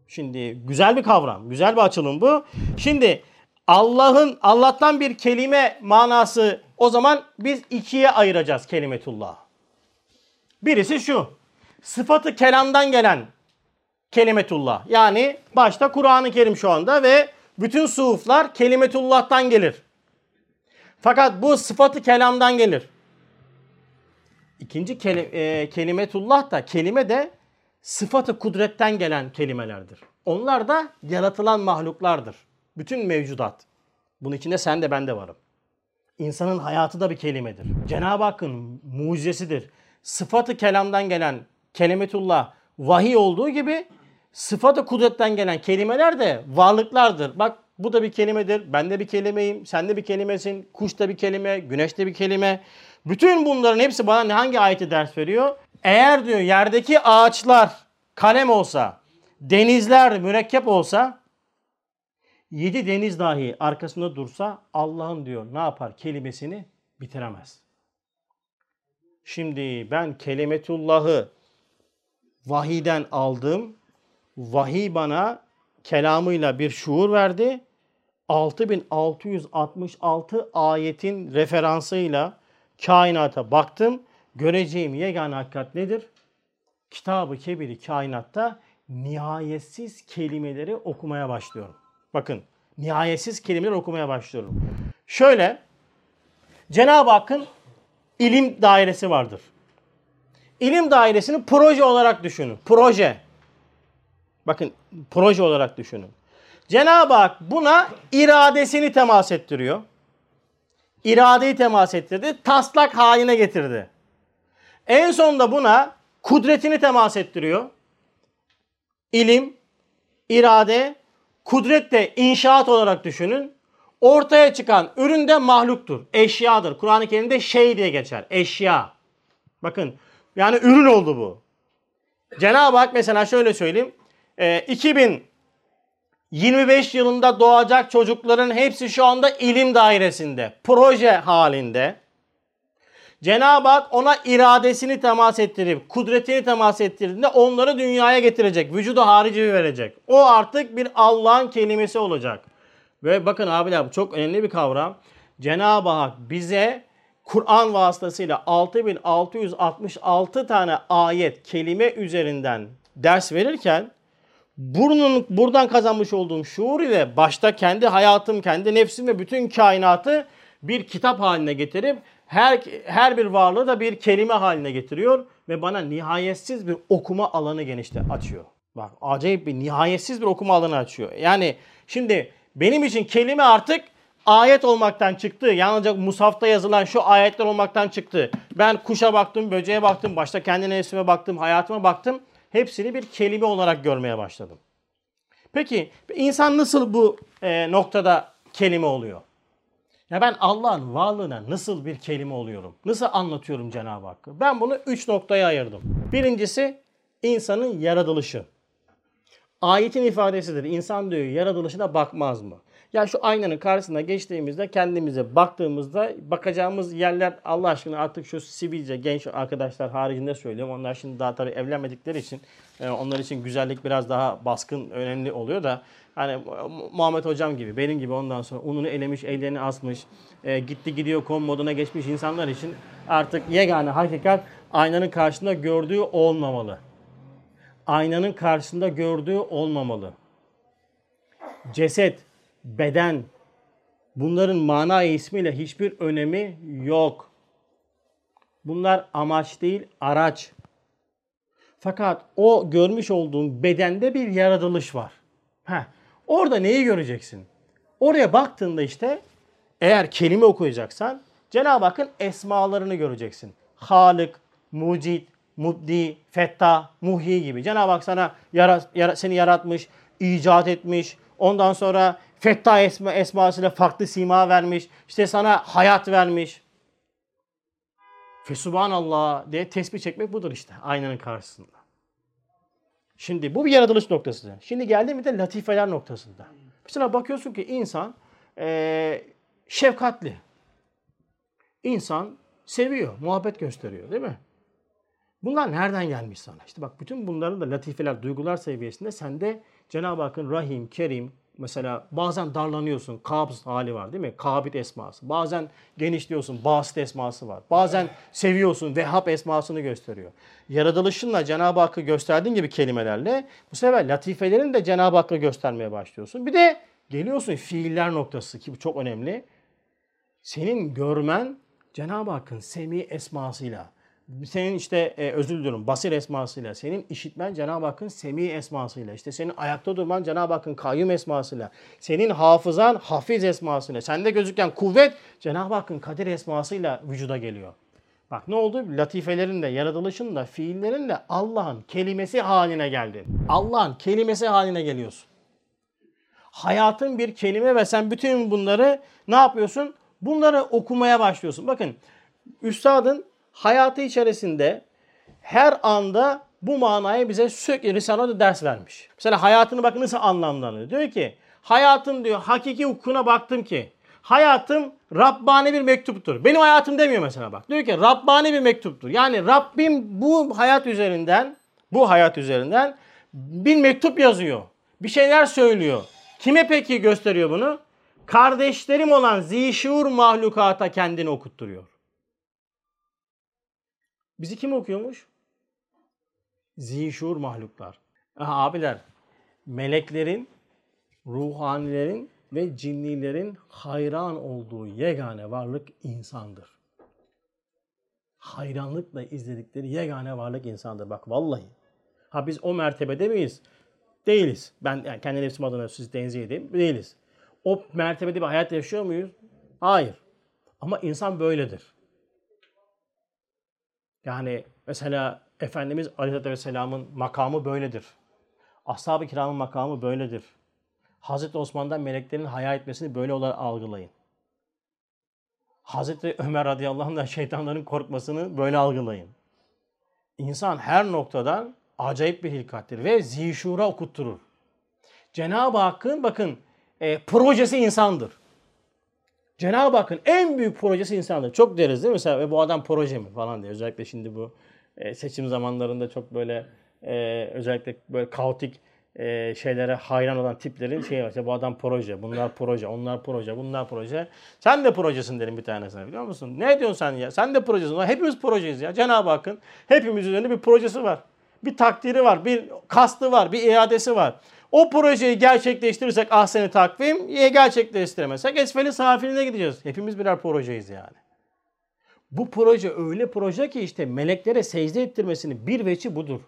Şimdi güzel bir kavram, güzel bir açılım bu. Şimdi Allah'ın Allah'tan bir kelime manası o zaman biz ikiye ayıracağız kelimetullah. Birisi şu. Sıfatı kelamdan gelen kelimetullah. Yani başta Kur'an-ı Kerim şu anda ve bütün suhuflar kelimetullah'tan gelir. Fakat bu sıfatı kelamdan gelir. İkinci keli, e, kelimetullah da kelime de sıfatı kudretten gelen kelimelerdir. Onlar da yaratılan mahluklardır. Bütün mevcudat. Bunun içinde sen de ben de varım. İnsanın hayatı da bir kelimedir. Cenab-ı Hakk'ın mucizesidir. Sıfatı kelamdan gelen kelimetullah vahiy olduğu gibi sıfatı kudretten gelen kelimeler de varlıklardır. Bak bu da bir kelimedir. Ben de bir kelimeyim. Sen de bir kelimesin. Kuş da bir kelime. Güneş de bir kelime. Bütün bunların hepsi bana hangi ayeti ders veriyor? Eğer diyor yerdeki ağaçlar kalem olsa, denizler mürekkep olsa yedi deniz dahi arkasında dursa Allah'ın diyor ne yapar kelimesini bitiremez. Şimdi ben kelimetullahı vahiden aldım. Vahiy bana kelamıyla bir şuur verdi. 6666 ayetin referansıyla kainata baktım. Göreceğim yegane hakikat nedir? Kitabı Kebiri kainatta nihayetsiz kelimeleri okumaya başlıyorum. Bakın nihayetsiz kelimeler okumaya başlıyorum. Şöyle Cenab-ı Hakk'ın ilim dairesi vardır. İlim dairesini proje olarak düşünün. Proje. Bakın proje olarak düşünün. Cenab-ı Hak buna iradesini temas ettiriyor. İradeyi temas ettirdi. Taslak haline getirdi. En sonunda buna kudretini temas ettiriyor. İlim, irade, kudret de inşaat olarak düşünün. Ortaya çıkan ürün de mahluktur. Eşyadır. Kur'an-ı Kerim'de şey diye geçer. Eşya. Bakın yani ürün oldu bu. Cenab-ı Hak mesela şöyle söyleyeyim. E, 2025 yılında doğacak çocukların hepsi şu anda ilim dairesinde. Proje halinde. Cenab-ı Hak ona iradesini temas ettirip, kudretini temas ettirdiğinde onları dünyaya getirecek. Vücudu harici verecek. O artık bir Allah'ın kelimesi olacak. Ve bakın abiler bu çok önemli bir kavram. Cenab-ı Hak bize Kur'an vasıtasıyla 6666 tane ayet, kelime üzerinden ders verirken burnun buradan kazanmış olduğum şuur ile başta kendi hayatım, kendi nefsim ve bütün kainatı bir kitap haline getirip her her bir varlığı da bir kelime haline getiriyor ve bana nihayetsiz bir okuma alanı genişte açıyor. Bak acayip bir nihayetsiz bir okuma alanı açıyor. Yani şimdi benim için kelime artık ayet olmaktan çıktı. Yalnızca Musaf'ta yazılan şu ayetler olmaktan çıktı. Ben kuşa baktım, böceğe baktım, başta kendi nefsime baktım, hayatıma baktım. Hepsini bir kelime olarak görmeye başladım. Peki insan nasıl bu e, noktada kelime oluyor? Ya ben Allah'ın varlığına nasıl bir kelime oluyorum? Nasıl anlatıyorum Cenab-ı Hakk'ı? Ben bunu üç noktaya ayırdım. Birincisi insanın yaratılışı. Ayetin ifadesidir. İnsan diyor yaratılışına bakmaz mı? Ya şu aynanın karşısına geçtiğimizde kendimize baktığımızda bakacağımız yerler Allah aşkına artık şu sivilce genç arkadaşlar haricinde söylüyorum. Onlar şimdi daha tabii evlenmedikleri için e, onlar için güzellik biraz daha baskın önemli oluyor da hani Muhammed hocam gibi benim gibi ondan sonra ununu elemiş ellerini asmış e, gitti gidiyor kom moduna geçmiş insanlar için artık yegane hakikat aynanın karşısında gördüğü olmamalı. Aynanın karşısında gördüğü olmamalı. Ceset, beden bunların mana ismiyle hiçbir önemi yok. Bunlar amaç değil, araç. Fakat o görmüş olduğun bedende bir yaratılış var. Heh, orada neyi göreceksin? Oraya baktığında işte eğer kelime okuyacaksan Cenab-ı Hakk'ın esmalarını göreceksin. Halık, Mucid, Mubdi, Fettah, Muhi gibi. Cenab-ı Hak sana yara, yara, seni yaratmış, icat etmiş. Ondan sonra Fettah esma, esmasıyla farklı sima vermiş. İşte sana hayat vermiş. Fesubhanallah diye tesbih çekmek budur işte aynanın karşısında. Şimdi bu bir yaratılış noktası. Şimdi geldi de latifeler noktasında. Mesela bakıyorsun ki insan e, şefkatli. İnsan seviyor, muhabbet gösteriyor değil mi? Bunlar nereden gelmiş sana? İşte bak bütün bunların da latifeler, duygular seviyesinde sende Cenab-ı Hakk'ın Rahim, Kerim, mesela bazen darlanıyorsun, kabz hali var değil mi? Kabit esması. Bazen genişliyorsun, basit esması var. Bazen seviyorsun, Vehhab esmasını gösteriyor. Yaratılışınla Cenab-ı Hakk'ı gösterdiğin gibi kelimelerle bu sefer latifelerin de Cenab-ı Hakk'ı göstermeye başlıyorsun. Bir de geliyorsun fiiller noktası ki bu çok önemli. Senin görmen Cenab-ı Hakk'ın semi esmasıyla, senin işte e, özür diliyorum basir esmasıyla, senin işitmen Cenab-ı Hakk'ın semi esmasıyla, işte senin ayakta durman Cenab-ı Hakk'ın kayyum esmasıyla, senin hafızan hafiz esmasıyla, sende gözüken kuvvet Cenab-ı Hakk'ın kadir esmasıyla vücuda geliyor. Bak ne oldu? Latifelerin de, yaratılışın da, fiillerin de Allah'ın kelimesi haline geldin. Allah'ın kelimesi haline geliyorsun. Hayatın bir kelime ve sen bütün bunları ne yapıyorsun? Bunları okumaya başlıyorsun. Bakın üstadın hayatı içerisinde her anda bu manayı bize sürekli Risale'de ders vermiş. Mesela hayatını bakın nasıl anlamlanıyor. Diyor ki hayatın diyor hakiki hukukuna baktım ki hayatım Rabbani bir mektuptur. Benim hayatım demiyor mesela bak. Diyor ki Rabbani bir mektuptur. Yani Rabbim bu hayat üzerinden bu hayat üzerinden bir mektup yazıyor. Bir şeyler söylüyor. Kime peki gösteriyor bunu? Kardeşlerim olan zişur mahlukata kendini okutturuyor. Bizi kim okuyormuş? Zişur mahluklar. Aha, abiler, meleklerin, ruhanilerin ve cinnilerin hayran olduğu yegane varlık insandır. Hayranlıkla izledikleri yegane varlık insandır. Bak vallahi. Ha biz o mertebede miyiz? Değiliz. Ben yani kendi nefsim adına siz tenzih edeyim. Değiliz. O mertebede bir hayat yaşıyor muyuz? Hayır. Ama insan böyledir. Yani mesela Efendimiz Aleyhisselatü Vesselam'ın makamı böyledir. Ashab-ı kiramın makamı böyledir. Hazreti Osman'dan meleklerin haya etmesini böyle olarak algılayın. Hazreti Ömer radıyallahu anh'dan şeytanların korkmasını böyle algılayın. İnsan her noktadan acayip bir hilkattir ve zişura okutturur. Cenab-ı Hakk'ın bakın e, projesi insandır. Cenab-ı Hakk'ın en büyük projesi insandır. Çok deriz değil mi? Mesela e, bu adam proje mi falan diye. Özellikle şimdi bu e, seçim zamanlarında çok böyle e, özellikle böyle kaotik şeylere hayran olan tiplerin şeyi var. İşte bu adam proje, bunlar proje, onlar proje, bunlar proje. Sen de projesin derim bir tanesine biliyor musun? Ne diyorsun sen ya? Sen de projesin. Hepimiz projeyiz ya. Cenab-ı Hakk'ın hepimiz üzerinde bir projesi var. Bir takdiri var, bir kastı var, bir iadesi var. O projeyi gerçekleştirirsek ahseni takvim, gerçekleştiremezsek esfeli safiline gideceğiz. Hepimiz birer projeyiz yani. Bu proje öyle proje ki işte meleklere secde ettirmesinin bir veçi budur.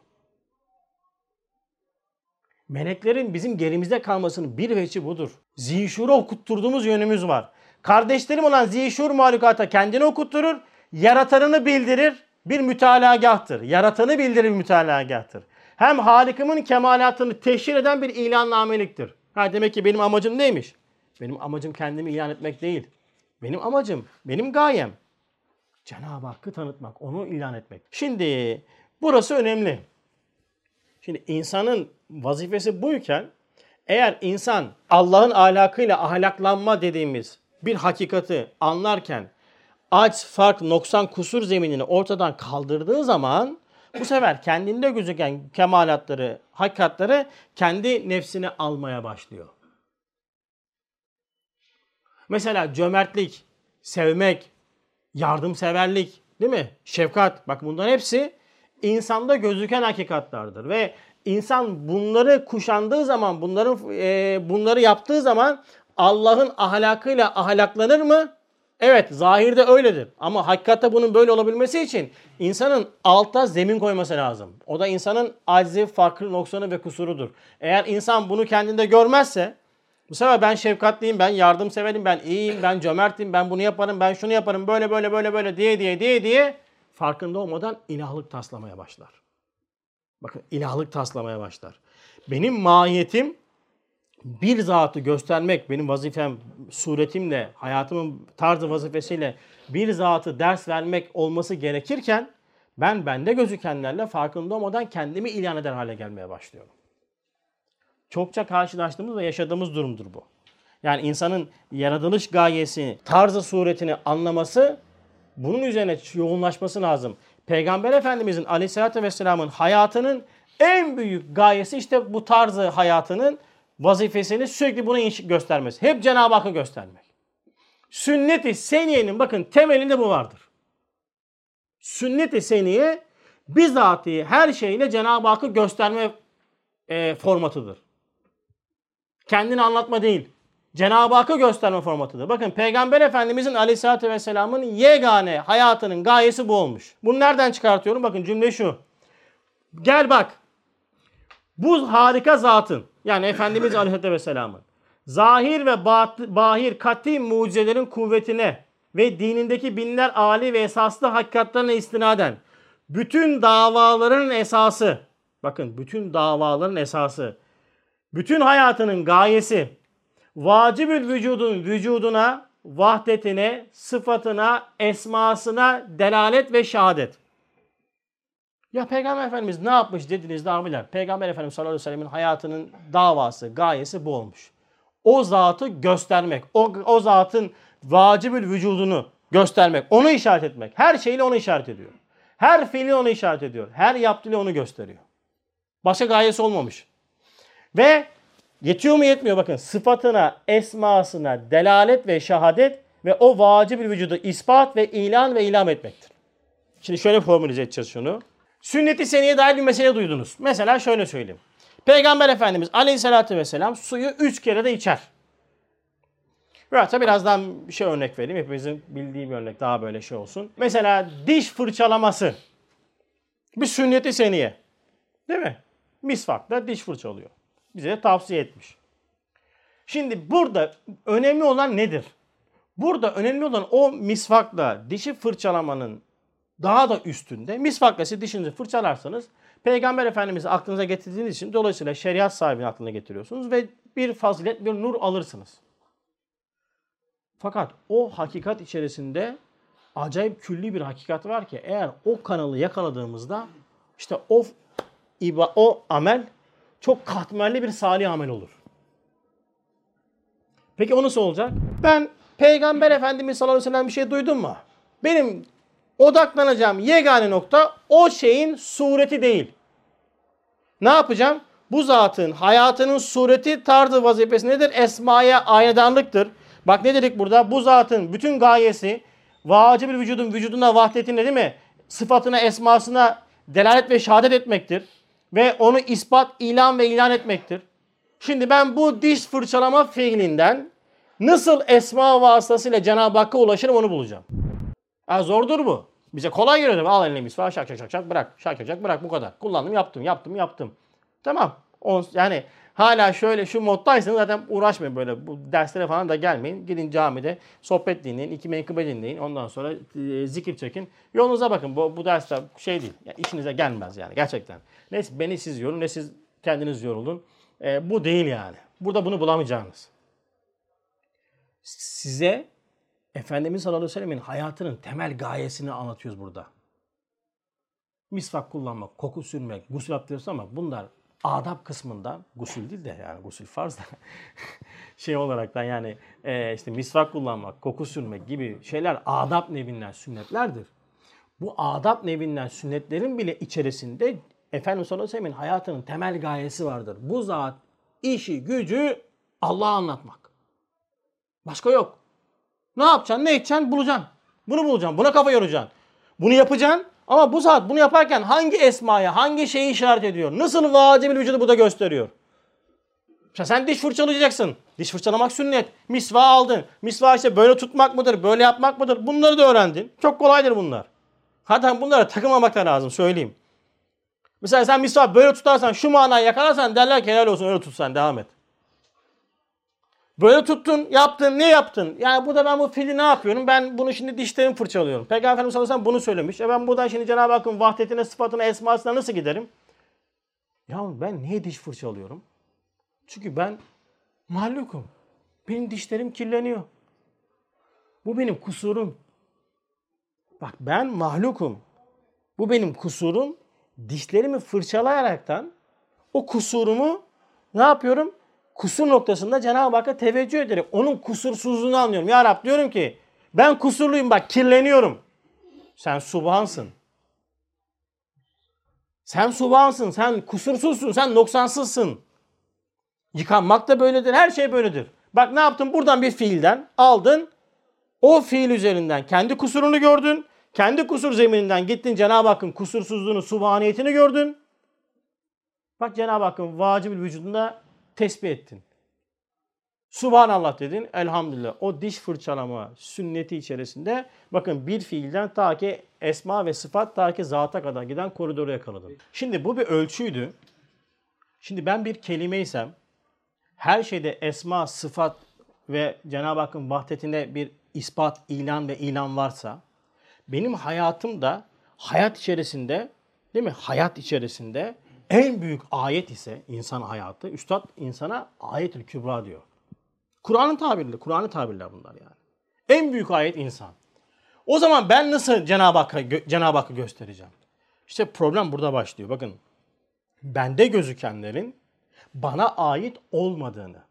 Meleklerin bizim gerimizde kalmasının bir veçi budur. Zişur'u okutturduğumuz yönümüz var. Kardeşlerim olan zişur mahlukata kendini okutturur, yaratanını bildirir, bir mütalagahtır. Yaratanı bildirir bir mütalagahtır. Hem Halik'imin kemalatını teşhir eden bir ilannameliktir. Ha demek ki benim amacım neymiş? Benim amacım kendimi ilan etmek değil. Benim amacım, benim gayem Cenab-ı Hakk'ı tanıtmak, onu ilan etmek. Şimdi burası önemli. Şimdi insanın vazifesi buyken eğer insan Allah'ın ahlakıyla ahlaklanma dediğimiz bir hakikati anlarken aç, fark, noksan, kusur zeminini ortadan kaldırdığı zaman bu sefer kendinde gözüken kemalatları, hakikatları kendi nefsine almaya başlıyor. Mesela cömertlik, sevmek, yardımseverlik, değil mi? Şefkat. Bak bunların hepsi insanda gözüken hakikatlardır ve insan bunları kuşandığı zaman, bunların e, bunları yaptığı zaman Allah'ın ahlakıyla ahlaklanır mı? Evet, zahirde öyledir. Ama hakikatte bunun böyle olabilmesi için insanın altta zemin koyması lazım. O da insanın acizi, farklı noksanı ve kusurudur. Eğer insan bunu kendinde görmezse, bu sefer ben şefkatliyim, ben yardımseverim, ben iyiyim, ben cömertim, ben bunu yaparım, ben şunu yaparım, böyle böyle böyle böyle diye diye diye diye farkında olmadan ilahlık taslamaya başlar. Bakın ilahlık taslamaya başlar. Benim mahiyetim bir zatı göstermek, benim vazifem suretimle, hayatımın tarzı vazifesiyle bir zatı ders vermek olması gerekirken ben bende gözükenlerle farkında olmadan kendimi ilan eder hale gelmeye başlıyorum. Çokça karşılaştığımız ve yaşadığımız durumdur bu. Yani insanın yaratılış gayesi, tarzı suretini anlaması bunun üzerine yoğunlaşması lazım. Peygamber Efendimizin aleyhissalatü vesselamın hayatının en büyük gayesi işte bu tarzı hayatının vazifesini sürekli bunu göstermesi. Hep Cenab-ı Hakk'ı göstermek. Sünnet-i seniyenin bakın temelinde bu vardır. Sünnet-i seniye bizatihi her şeyle Cenab-ı Hakk'ı gösterme e, formatıdır. Kendini anlatma değil. Cenab-ı Hakk'ı gösterme formatıdır. Bakın Peygamber Efendimizin aleyhissalatü vesselamın yegane hayatının gayesi bu olmuş. Bunu nereden çıkartıyorum? Bakın cümle şu. Gel bak. Bu harika zatın yani Efendimiz aleyhissalatü vesselamın zahir ve bahir kati mucizelerin kuvvetine ve dinindeki binler âli ve esaslı hakikatlerine istinaden bütün davaların esası bakın bütün davaların esası bütün hayatının gayesi vacibül vücudun vücuduna, vahdetine, sıfatına, esmasına delalet ve şehadet. Ya Peygamber Efendimiz ne yapmış dediniz de abiler. Peygamber Efendimiz sallallahu aleyhi ve sellemin hayatının davası, gayesi bu olmuş. O zatı göstermek, o, o zatın vacibül vücudunu göstermek, onu işaret etmek. Her şeyle onu işaret ediyor. Her fiili onu işaret ediyor. Her yaptığıyla onu gösteriyor. Başka gayesi olmamış. Ve Yetiyor mu yetmiyor bakın sıfatına, esmasına delalet ve şehadet ve o vacib bir vücudu ispat ve ilan ve ilam etmektir. Şimdi şöyle formülize edeceğiz şunu. Sünnet-i seniye dair bir mesele duydunuz. Mesela şöyle söyleyeyim. Peygamber Efendimiz aleyhissalatü vesselam suyu üç kere de içer. Hatta birazdan bir şey örnek vereyim. Hepimizin bildiği bir örnek daha böyle şey olsun. Mesela diş fırçalaması. Bir sünnet-i seniye. Değil mi? Misvakla diş fırçalıyor bize tavsiye etmiş. Şimdi burada önemli olan nedir? Burada önemli olan o misvakla dişi fırçalamanın daha da üstünde. Misvakla siz dişinizi fırçalarsanız Peygamber Efendimiz'i aklınıza getirdiğiniz için dolayısıyla şeriat sahibini aklına getiriyorsunuz ve bir fazilet, bir nur alırsınız. Fakat o hakikat içerisinde acayip külli bir hakikat var ki eğer o kanalı yakaladığımızda işte o o amel çok katmerli bir salih amel olur. Peki o nasıl olacak? Ben Peygamber Efendimiz sallallahu aleyhi ve sellem bir şey duydum mu? Benim odaklanacağım yegane nokta o şeyin sureti değil. Ne yapacağım? Bu zatın hayatının sureti tarzı vazifesi nedir? Esmaya aynedarlıktır. Bak ne dedik burada? Bu zatın bütün gayesi vacib bir vücudun vücuduna vahdetine değil mi? Sıfatına, esmasına delalet ve şehadet etmektir ve onu ispat, ilan ve ilan etmektir. Şimdi ben bu diş fırçalama fiilinden nasıl esma vasıtasıyla Cenab-ı Hakk'a ulaşırım onu bulacağım. Ya zordur bu. Bize kolay geliyor. Al eline misvağı şak şak şak şak bırak. Şak şak şak bırak bu kadar. Kullandım yaptım yaptım yaptım. Tamam. Yani hala şöyle şu moddaysanız zaten uğraşmayın böyle. Bu derslere falan da gelmeyin. Gidin camide sohbet dinleyin. iki menkıbe dinleyin. Ondan sonra e, zikir çekin. Yolunuza bakın. Bu, bu dersler şey değil. Yani işinize gelmez yani gerçekten. Ne beni siz yorun ne siz kendiniz yorulun. E, bu değil yani. Burada bunu bulamayacağınız. Size Efendimiz sallallahu aleyhi ve sellemin hayatının temel gayesini anlatıyoruz burada. Misvak kullanmak, koku sürmek, gusül abdesti ama bunlar adab kısmından gusül değil de yani gusül farz da <laughs> şey olaraktan yani e, işte misvak kullanmak, koku sürmek gibi şeyler adab nevinden sünnetlerdir. Bu adab nevinden sünnetlerin bile içerisinde Efendimiz sallallahu aleyhi ve hayatının temel gayesi vardır. Bu zat işi gücü Allah'a anlatmak. Başka yok. Ne yapacaksın? Ne edeceksin? Bulacaksın. Bunu bulacaksın. Buna kafa yoracaksın. Bunu yapacaksın. Ama bu saat bunu yaparken hangi esmaya, hangi şeyi işaret ediyor? Nasıl vacibil vücudu bu da gösteriyor? İşte sen diş fırçalayacaksın. Diş fırçalamak sünnet. Misva aldın. Misva işte böyle tutmak mıdır, böyle yapmak mıdır? Bunları da öğrendin. Çok kolaydır bunlar. Hatta bunlara takılmamak da lazım söyleyeyim. Mesela sen misva böyle tutarsan, şu manayı yakalarsan derler ki helal olsun öyle tutsan devam et. Böyle tuttun, yaptın, ne yaptın? Yani burada ben bu fili ne yapıyorum? Ben bunu şimdi dişlerimi fırçalıyorum. Peygamber Efendimiz sallallahu aleyhi ve sellem bunu söylemiş. E ben buradan şimdi Cenab-ı Hakk'ın vahdetine, sıfatına, esmasına nasıl giderim? Ya ben niye diş fırçalıyorum? Çünkü ben mahlukum. Benim dişlerim kirleniyor. Bu benim kusurum. Bak ben mahlukum. Bu benim kusurum. Dişlerimi fırçalayaraktan o kusurumu ne yapıyorum? Kusur noktasında Cenab-ı Hakk'a teveccüh ederek onun kusursuzluğunu anlıyorum. Ya Rab diyorum ki ben kusurluyum bak kirleniyorum. Sen subhansın. Sen subhansın, sen kusursuzsun, sen noksansızsın. Yıkanmak da böyledir, her şey böyledir. Bak ne yaptın? Buradan bir fiilden aldın. O fiil üzerinden kendi kusurunu gördün. Kendi kusur zemininden gittin Cenab-ı Hakk'ın kusursuzluğunu, subhaniyetini gördün. Bak Cenab-ı Hakk'ın vacib vücudunda tesbih ettin. Subhanallah dedin. Elhamdülillah. O diş fırçalama sünneti içerisinde bakın bir fiilden ta ki esma ve sıfat ta ki zata kadar giden koridoru yakaladın. Şimdi bu bir ölçüydü. Şimdi ben bir kelimeysem her şeyde esma, sıfat ve Cenab-ı Hakk'ın vahdetinde bir ispat, ilan ve ilan varsa benim hayatımda hayat içerisinde değil mi? Hayat içerisinde en büyük ayet ise insan hayatı. Üstad insana ayetül kübra diyor. Kur'an'ın tabiriyle, Kur'an'ın tabirler bunlar yani. En büyük ayet insan. O zaman ben nasıl Cenab-ı Hakk'a Cenab Hakk'ı göstereceğim? İşte problem burada başlıyor. Bakın bende gözükenlerin bana ait olmadığını.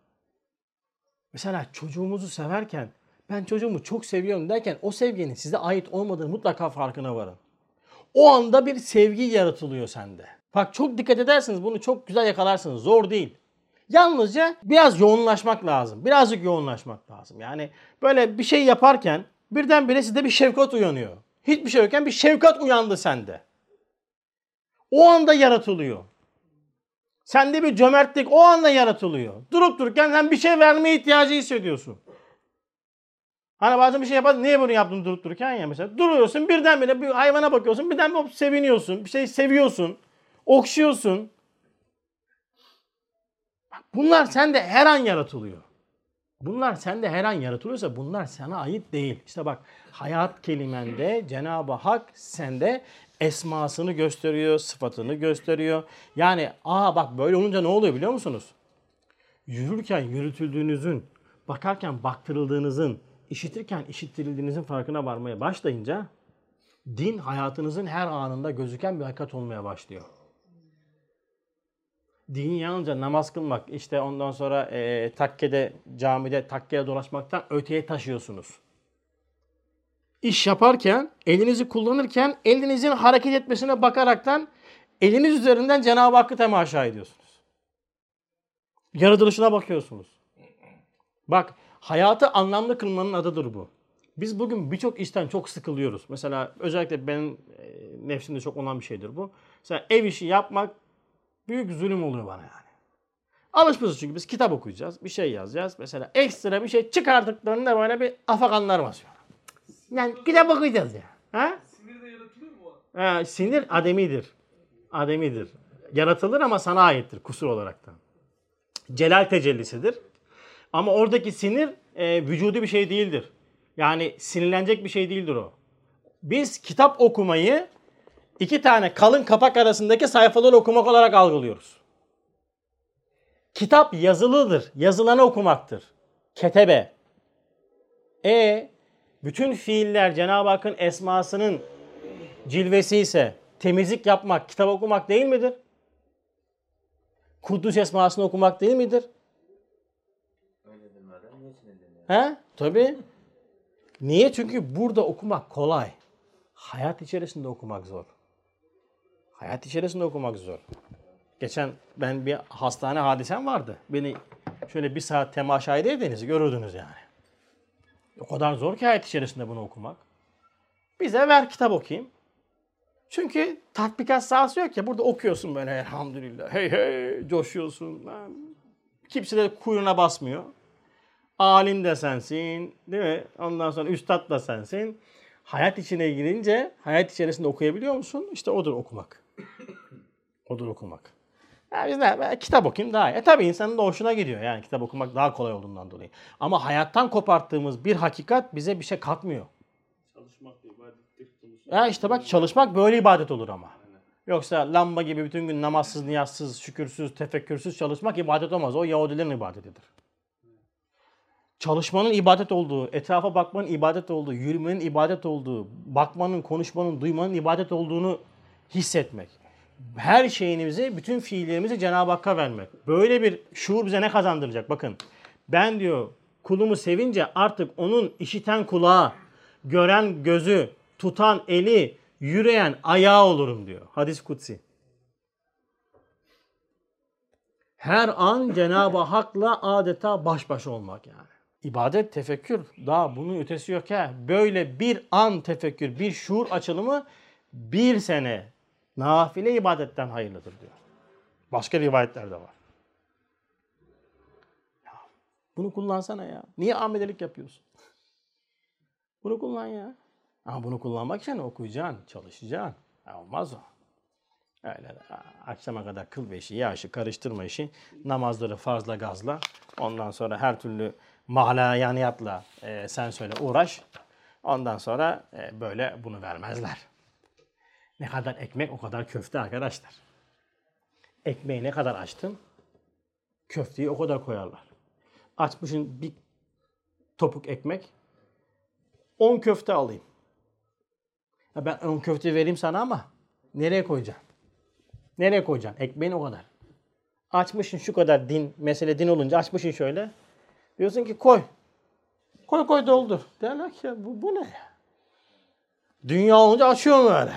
Mesela çocuğumuzu severken ben çocuğumu çok seviyorum derken o sevginin size ait olmadığını mutlaka farkına varın. O anda bir sevgi yaratılıyor sende. Bak çok dikkat edersiniz bunu çok güzel yakalarsınız. Zor değil. Yalnızca biraz yoğunlaşmak lazım. Birazcık yoğunlaşmak lazım. Yani böyle bir şey yaparken birdenbire sizde bir şefkat uyanıyor. Hiçbir şey yokken bir şefkat uyandı sende. O anda yaratılıyor. Sende bir cömertlik o anda yaratılıyor. Durup dururken sen bir şey vermeye ihtiyacı hissediyorsun. Hani bazen bir şey yapar, niye bunu yaptın durup dururken ya mesela. Duruyorsun birdenbire bir hayvana bakıyorsun, birden bir seviniyorsun, bir şey seviyorsun, okşuyorsun. Bunlar sende her an yaratılıyor. Bunlar sende her an yaratılıyorsa bunlar sana ait değil. İşte bak hayat kelimende Cenab-ı Hak sende esmasını gösteriyor, sıfatını gösteriyor. Yani aa bak böyle olunca ne oluyor biliyor musunuz? Yürürken yürütüldüğünüzün, bakarken baktırıldığınızın, işitirken işittirildiğinizin farkına varmaya başlayınca din hayatınızın her anında gözüken bir hakikat olmaya başlıyor din yalnızca namaz kılmak, işte ondan sonra e, takkede, camide takkeye dolaşmaktan öteye taşıyorsunuz. İş yaparken, elinizi kullanırken elinizin hareket etmesine bakaraktan eliniz üzerinden Cenab-ı Hakk'ı temaşa ediyorsunuz. Yaratılışına bakıyorsunuz. Bak, hayatı anlamlı kılmanın adıdır bu. Biz bugün birçok işten çok sıkılıyoruz. Mesela özellikle benim e, nefsimde çok olan bir şeydir bu. Mesela ev işi yapmak büyük zulüm oluyor bana yani. Alışmışız çünkü biz kitap okuyacağız, bir şey yazacağız. Mesela ekstra bir şey çıkardıklarında böyle bir afakanlar basıyor. Yani kitap okuyacağız ya. Ha? Sinir de yaratılıyor mu? Ha, sinir ademidir. Ademidir. Yaratılır ama sana aittir kusur olaraktan. Celal tecellisidir. Ama oradaki sinir e, vücudu bir şey değildir. Yani sinirlenecek bir şey değildir o. Biz kitap okumayı iki tane kalın kapak arasındaki sayfaları okumak olarak algılıyoruz. Kitap yazılıdır. Yazılanı okumaktır. Ketebe. E bütün fiiller Cenab-ı Hakk'ın esmasının cilvesi ise temizlik yapmak, kitap okumak değil midir? Kudüs esmasını okumak değil midir? Niçin edilmiyor? He? Tabii. Niye? Çünkü burada okumak kolay. Hayat içerisinde okumak zor. Hayat içerisinde okumak zor. Geçen ben bir hastane hadisem vardı. Beni şöyle bir saat temaşa ederdiniz görürdünüz yani. O kadar zor ki hayat içerisinde bunu okumak. Bize ver kitap okuyayım. Çünkü tatbikat sahası yok ya. Burada okuyorsun böyle elhamdülillah. Hey hey coşuyorsun. Kimse de kuyruğuna basmıyor. Alim de sensin, değil mi? Ondan sonra üstad da sensin. Hayat içine girince, hayat içerisinde okuyabiliyor musun? İşte odur okumak. <coughs> odur okumak. Ya biz de ben kitap okuyayım daha iyi. E tabii insanın da hoşuna gidiyor. Yani kitap okumak daha kolay olduğundan dolayı. Ama hayattan koparttığımız bir hakikat bize bir şey katmıyor. Çalışmak da ibadettir. Ya işte bak çalışmak böyle ibadet olur ama. Yoksa lamba gibi bütün gün namazsız, niyazsız, şükürsüz, tefekkürsüz çalışmak ibadet olmaz. O Yahudilerin ibadetidir. Çalışmanın ibadet olduğu, etrafa bakmanın ibadet olduğu, yürümenin ibadet olduğu, bakmanın, konuşmanın, duymanın ibadet olduğunu hissetmek. Her şeyimizi, bütün fiillerimizi Cenab-ı Hakk'a vermek. Böyle bir şuur bize ne kazandıracak? Bakın ben diyor kulumu sevince artık onun işiten kulağı, gören gözü, tutan eli, yürüyen ayağı olurum diyor. Hadis kutsi. Her an Cenab-ı Hak'la adeta baş başa olmak yani. İbadet, tefekkür daha bunun ötesi yok ha. Böyle bir an tefekkür, bir şuur açılımı bir sene nafile ibadetten hayırlıdır diyor. Başka rivayetler de var. Ya, bunu kullansana ya. Niye amelelik yapıyorsun? <laughs> Bunu kullan ya. Ama bunu kullanmak için okuyacaksın, çalışacaksın. Ya olmaz o. Öyle akşama kadar kıl beşi, yaşı karıştırma işi. Namazları fazla gazla. Ondan sonra her türlü mahlayaniyatla e, sen söyle uğraş. Ondan sonra e, böyle bunu vermezler. Ne kadar ekmek o kadar köfte arkadaşlar. Ekmeği ne kadar açtın köfteyi o kadar koyarlar. Açmışın bir topuk ekmek 10 köfte alayım. Ya ben 10 köfte vereyim sana ama nereye koyacaksın? Nereye koyacaksın? Ekmeğin o kadar. Açmışın şu kadar din, mesele din olunca açmışın şöyle. Diyorsun ki koy. Koy koy doldur. Derler ki bu, bu ne ya? Dünya olunca açıyor mu öyle?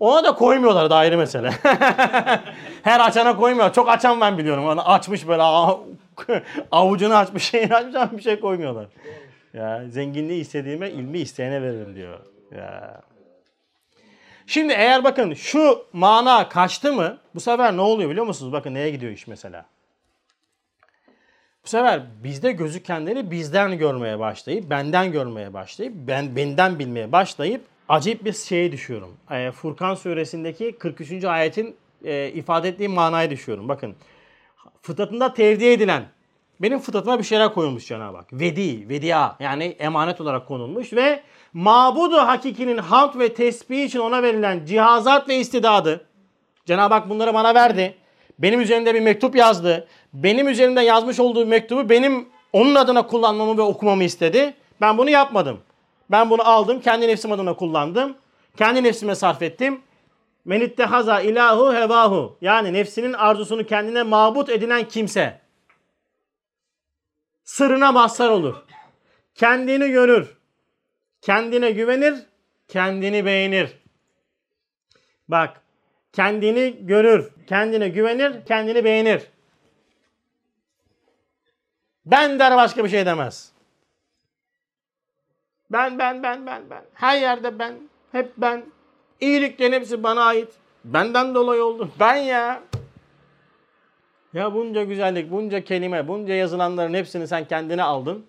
Ona da koymuyorlar da ayrı mesele. <laughs> Her açana koymuyor. Çok açan ben biliyorum. Onu açmış böyle <laughs> avucunu açmış, şeyini açmış ama bir şey koymuyorlar. Ya zenginliği istediğime ilmi isteyene veririm diyor. Ya. Şimdi eğer bakın şu mana kaçtı mı bu sefer ne oluyor biliyor musunuz? Bakın neye gidiyor iş mesela. Bu sefer bizde gözükenleri bizden görmeye başlayıp, benden görmeye başlayıp, ben benden bilmeye başlayıp acayip bir şeye düşüyorum. Ee, Furkan suresindeki 43. ayetin e, ifade ettiği manaya düşüyorum. Bakın fıtratında tevdi edilen benim fıtratıma bir şeyler koyulmuş Cenab-ı Hak. Vedi, vedia yani emanet olarak konulmuş ve mabudu hakikinin hamd ve tesbih için ona verilen cihazat ve istidadı Cenab-ı Hak bunları bana verdi. Benim üzerinde bir mektup yazdı. Benim üzerimde yazmış olduğu mektubu benim onun adına kullanmamı ve okumamı istedi. Ben bunu yapmadım. Ben bunu aldım, kendi nefsim adına kullandım. Kendi nefsime sarf ettim. Menittehaza ilahu hevahu. Yani nefsinin arzusunu kendine mabut edinen kimse. Sırrına mazhar olur. Kendini görür. Kendine güvenir. Kendini beğenir. Bak. Kendini görür. Kendine güvenir. Kendini beğenir. Ben der başka bir şey demez. Ben, ben, ben, ben, ben. Her yerde ben. Hep ben. İyiliklerin hepsi bana ait. Benden dolayı oldu. Ben ya. Ya bunca güzellik, bunca kelime, bunca yazılanların hepsini sen kendine aldın.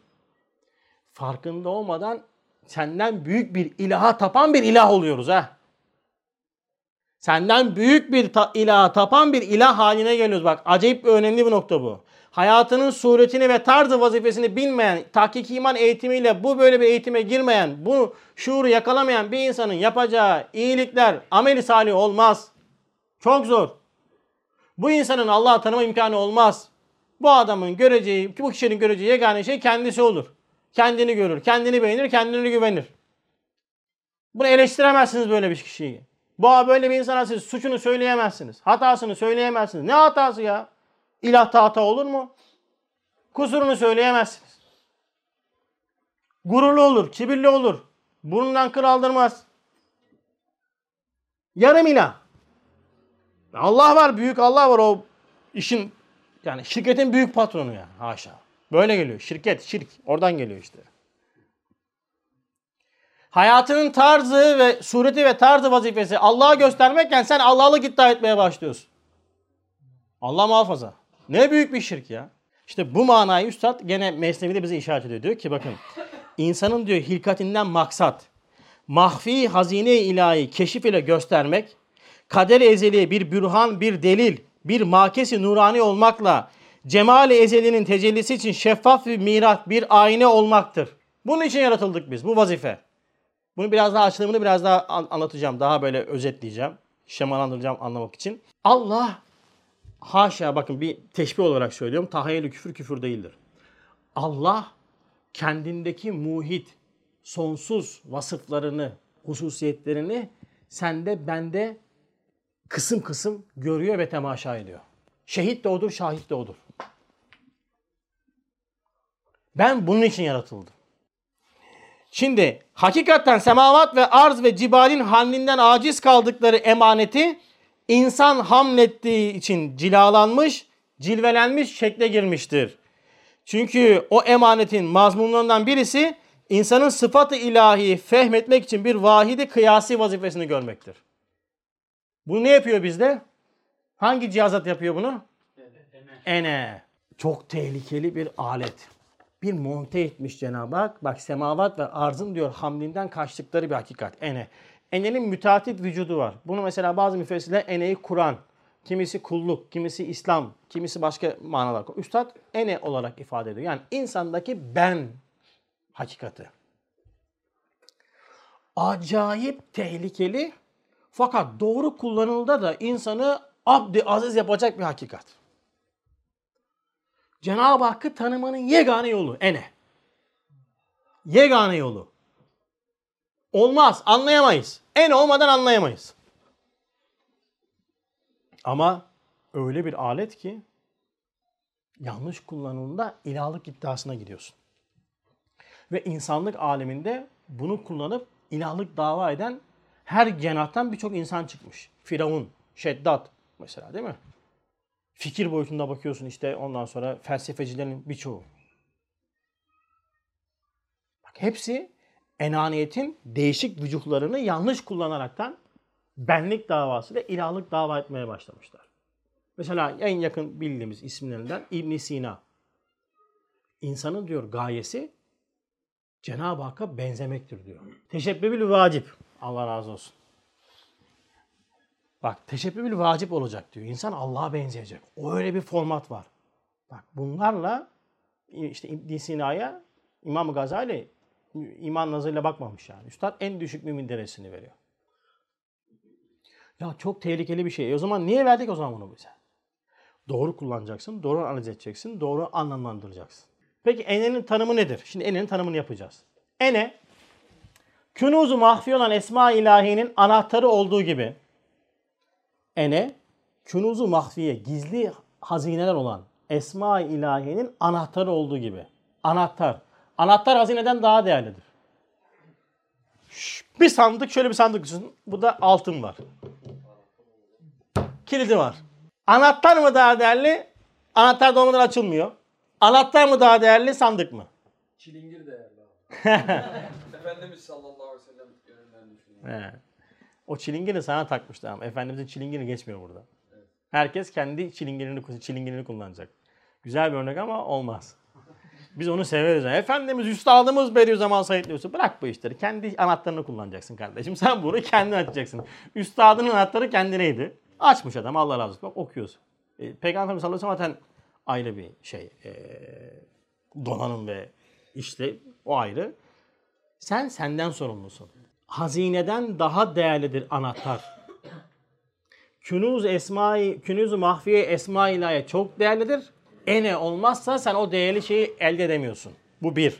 Farkında olmadan senden büyük bir ilaha tapan bir ilah oluyoruz ha. Senden büyük bir ta- ilaha tapan bir ilah haline geliyoruz. Bak acayip bir önemli bir nokta bu. Hayatının suretini ve tarzı vazifesini bilmeyen, tahkik iman eğitimiyle bu böyle bir eğitime girmeyen, bu şuuru yakalamayan bir insanın yapacağı iyilikler ameli salih olmaz. Çok zor. Bu insanın Allah'ı tanıma imkanı olmaz. Bu adamın göreceği, bu kişinin göreceği yegane şey kendisi olur. Kendini görür, kendini beğenir, kendine güvenir. Bunu eleştiremezsiniz böyle bir kişiyi. Bu böyle bir insana siz suçunu söyleyemezsiniz. Hatasını söyleyemezsiniz. Ne hatası ya? İlahta hata olur mu? Kusurunu söyleyemezsiniz. Gururlu olur, kibirli olur. Burnundan kıl aldırmaz. Yarım ilah. Allah var, büyük Allah var o işin yani şirketin büyük patronu ya. Haşa. Böyle geliyor. Şirket, şirk. Oradan geliyor işte. Hayatının tarzı ve sureti ve tarzı vazifesi Allah'a göstermekken sen Allah'lık iddia etmeye başlıyorsun. Allah muhafaza. Ne büyük bir şirk ya. İşte bu manayı Üstad gene Mesnevi'de bize işaret ediyor. Diyor ki bakın insanın diyor hilkatinden maksat mahfi hazine ilahi keşif ile göstermek, kader ezeliye bir bürhan, bir delil, bir makesi nurani olmakla cemal-i ezelinin tecellisi için şeffaf bir mirat, bir ayna olmaktır. Bunun için yaratıldık biz, bu vazife. Bunu biraz daha açılımını biraz daha an- anlatacağım. Daha böyle özetleyeceğim. Şemalandıracağım anlamak için. Allah haşa bakın bir teşbih olarak söylüyorum. Tahayyülü küfür küfür değildir. Allah kendindeki muhit, sonsuz vasıflarını, hususiyetlerini sende, bende kısım kısım görüyor ve temaşa ediyor. Şehit de odur, şahit de odur. Ben bunun için yaratıldım. Şimdi hakikaten semavat ve arz ve cibalin halinden aciz kaldıkları emaneti insan hamlettiği için cilalanmış, cilvelenmiş şekle girmiştir. Çünkü o emanetin mazmunlarından birisi insanın sıfatı ilahiyi fehmetmek için bir vahidi kıyasi vazifesini görmektir. Bunu ne yapıyor bizde? Hangi cihazat yapıyor bunu? Ene. Çok tehlikeli bir alet. Bir monte etmiş Cenab-ı Hak. Bak semavat ve arzın diyor hamdinden kaçtıkları bir hakikat. Ene. Enenin müteatit vücudu var. Bunu mesela bazı müfessirler eneyi Kur'an, kimisi kulluk, kimisi İslam, kimisi başka manalar. Üstad ene olarak ifade ediyor. Yani insandaki ben hakikati. Acayip tehlikeli fakat doğru kullanıldığında da insanı abdi aziz yapacak bir hakikat. Cenab-ı Hakk'ı tanımanın yegane yolu ene. Yegane yolu. Olmaz, anlayamayız. En olmadan anlayamayız. Ama öyle bir alet ki yanlış kullanıldığında ilahlık iddiasına gidiyorsun. Ve insanlık aleminde bunu kullanıp ilahlık dava eden her cenahtan birçok insan çıkmış. Firavun, Şeddat mesela değil mi? Fikir boyutunda bakıyorsun işte ondan sonra felsefecilerin birçoğu. Bak hepsi enaniyetin değişik vücutlarını yanlış kullanaraktan benlik davasıyla ilahlık dava etmeye başlamışlar. Mesela en yakın bildiğimiz isimlerinden İbn Sina. İnsanın diyor gayesi Cenab-ı Hakk'a benzemektir diyor. Teşebbübül vacip. Allah razı olsun. Bak teşebbübül vacip olacak diyor. İnsan Allah'a benzeyecek. O öyle bir format var. Bak bunlarla işte İbn Sina'ya İmam Gazali iman nazarıyla bakmamış yani. Üstad en düşük mümin derecesini veriyor. Ya çok tehlikeli bir şey. E o zaman niye verdik o zaman bunu bize? Doğru kullanacaksın, doğru analiz edeceksin, doğru anlamlandıracaksın. Peki enenin tanımı nedir? Şimdi enenin tanımını yapacağız. Ene, künuzu mahfi olan esma ilahinin anahtarı olduğu gibi ene, künuzu mahfiye, gizli hazineler olan esma ilahinin anahtarı olduğu gibi. Anahtar. Anahtar hazineden daha değerlidir. Bir sandık, şöyle bir sandık düşün. Bu da altın var. Kilidi var. Anahtar mı daha değerli? Anahtar da olmadan açılmıyor. Anahtar mı daha değerli, sandık mı? Çilingir değerli abi. <laughs> Efendimiz sallallahu aleyhi ve sellem yönünden. O çilingiri sana takmışlar ama Efendimizin çilingiri geçmiyor burada. Herkes kendi çilingirini, çilingirini kullanacak. Güzel bir örnek ama olmaz. Biz onu severiz. Efendimiz üstadımız Bediüzzaman Said diyorsa bırak bu işleri. Kendi anahtarını kullanacaksın kardeşim. <laughs> Sen bunu kendin açacaksın. Üstadının anahtarı kendineydi. Açmış adam Allah razı olsun. Bak okuyorsun. E, Peygamber sallallahu ve sellem zaten ayrı bir şey. E, donanım ve işte o ayrı. Sen senden sorumlusun. Hazineden daha değerlidir anahtar. Künuz esmai, künüz mahfiye esma ilahi çok değerlidir. Ene olmazsa sen o değerli şeyi elde edemiyorsun. Bu bir.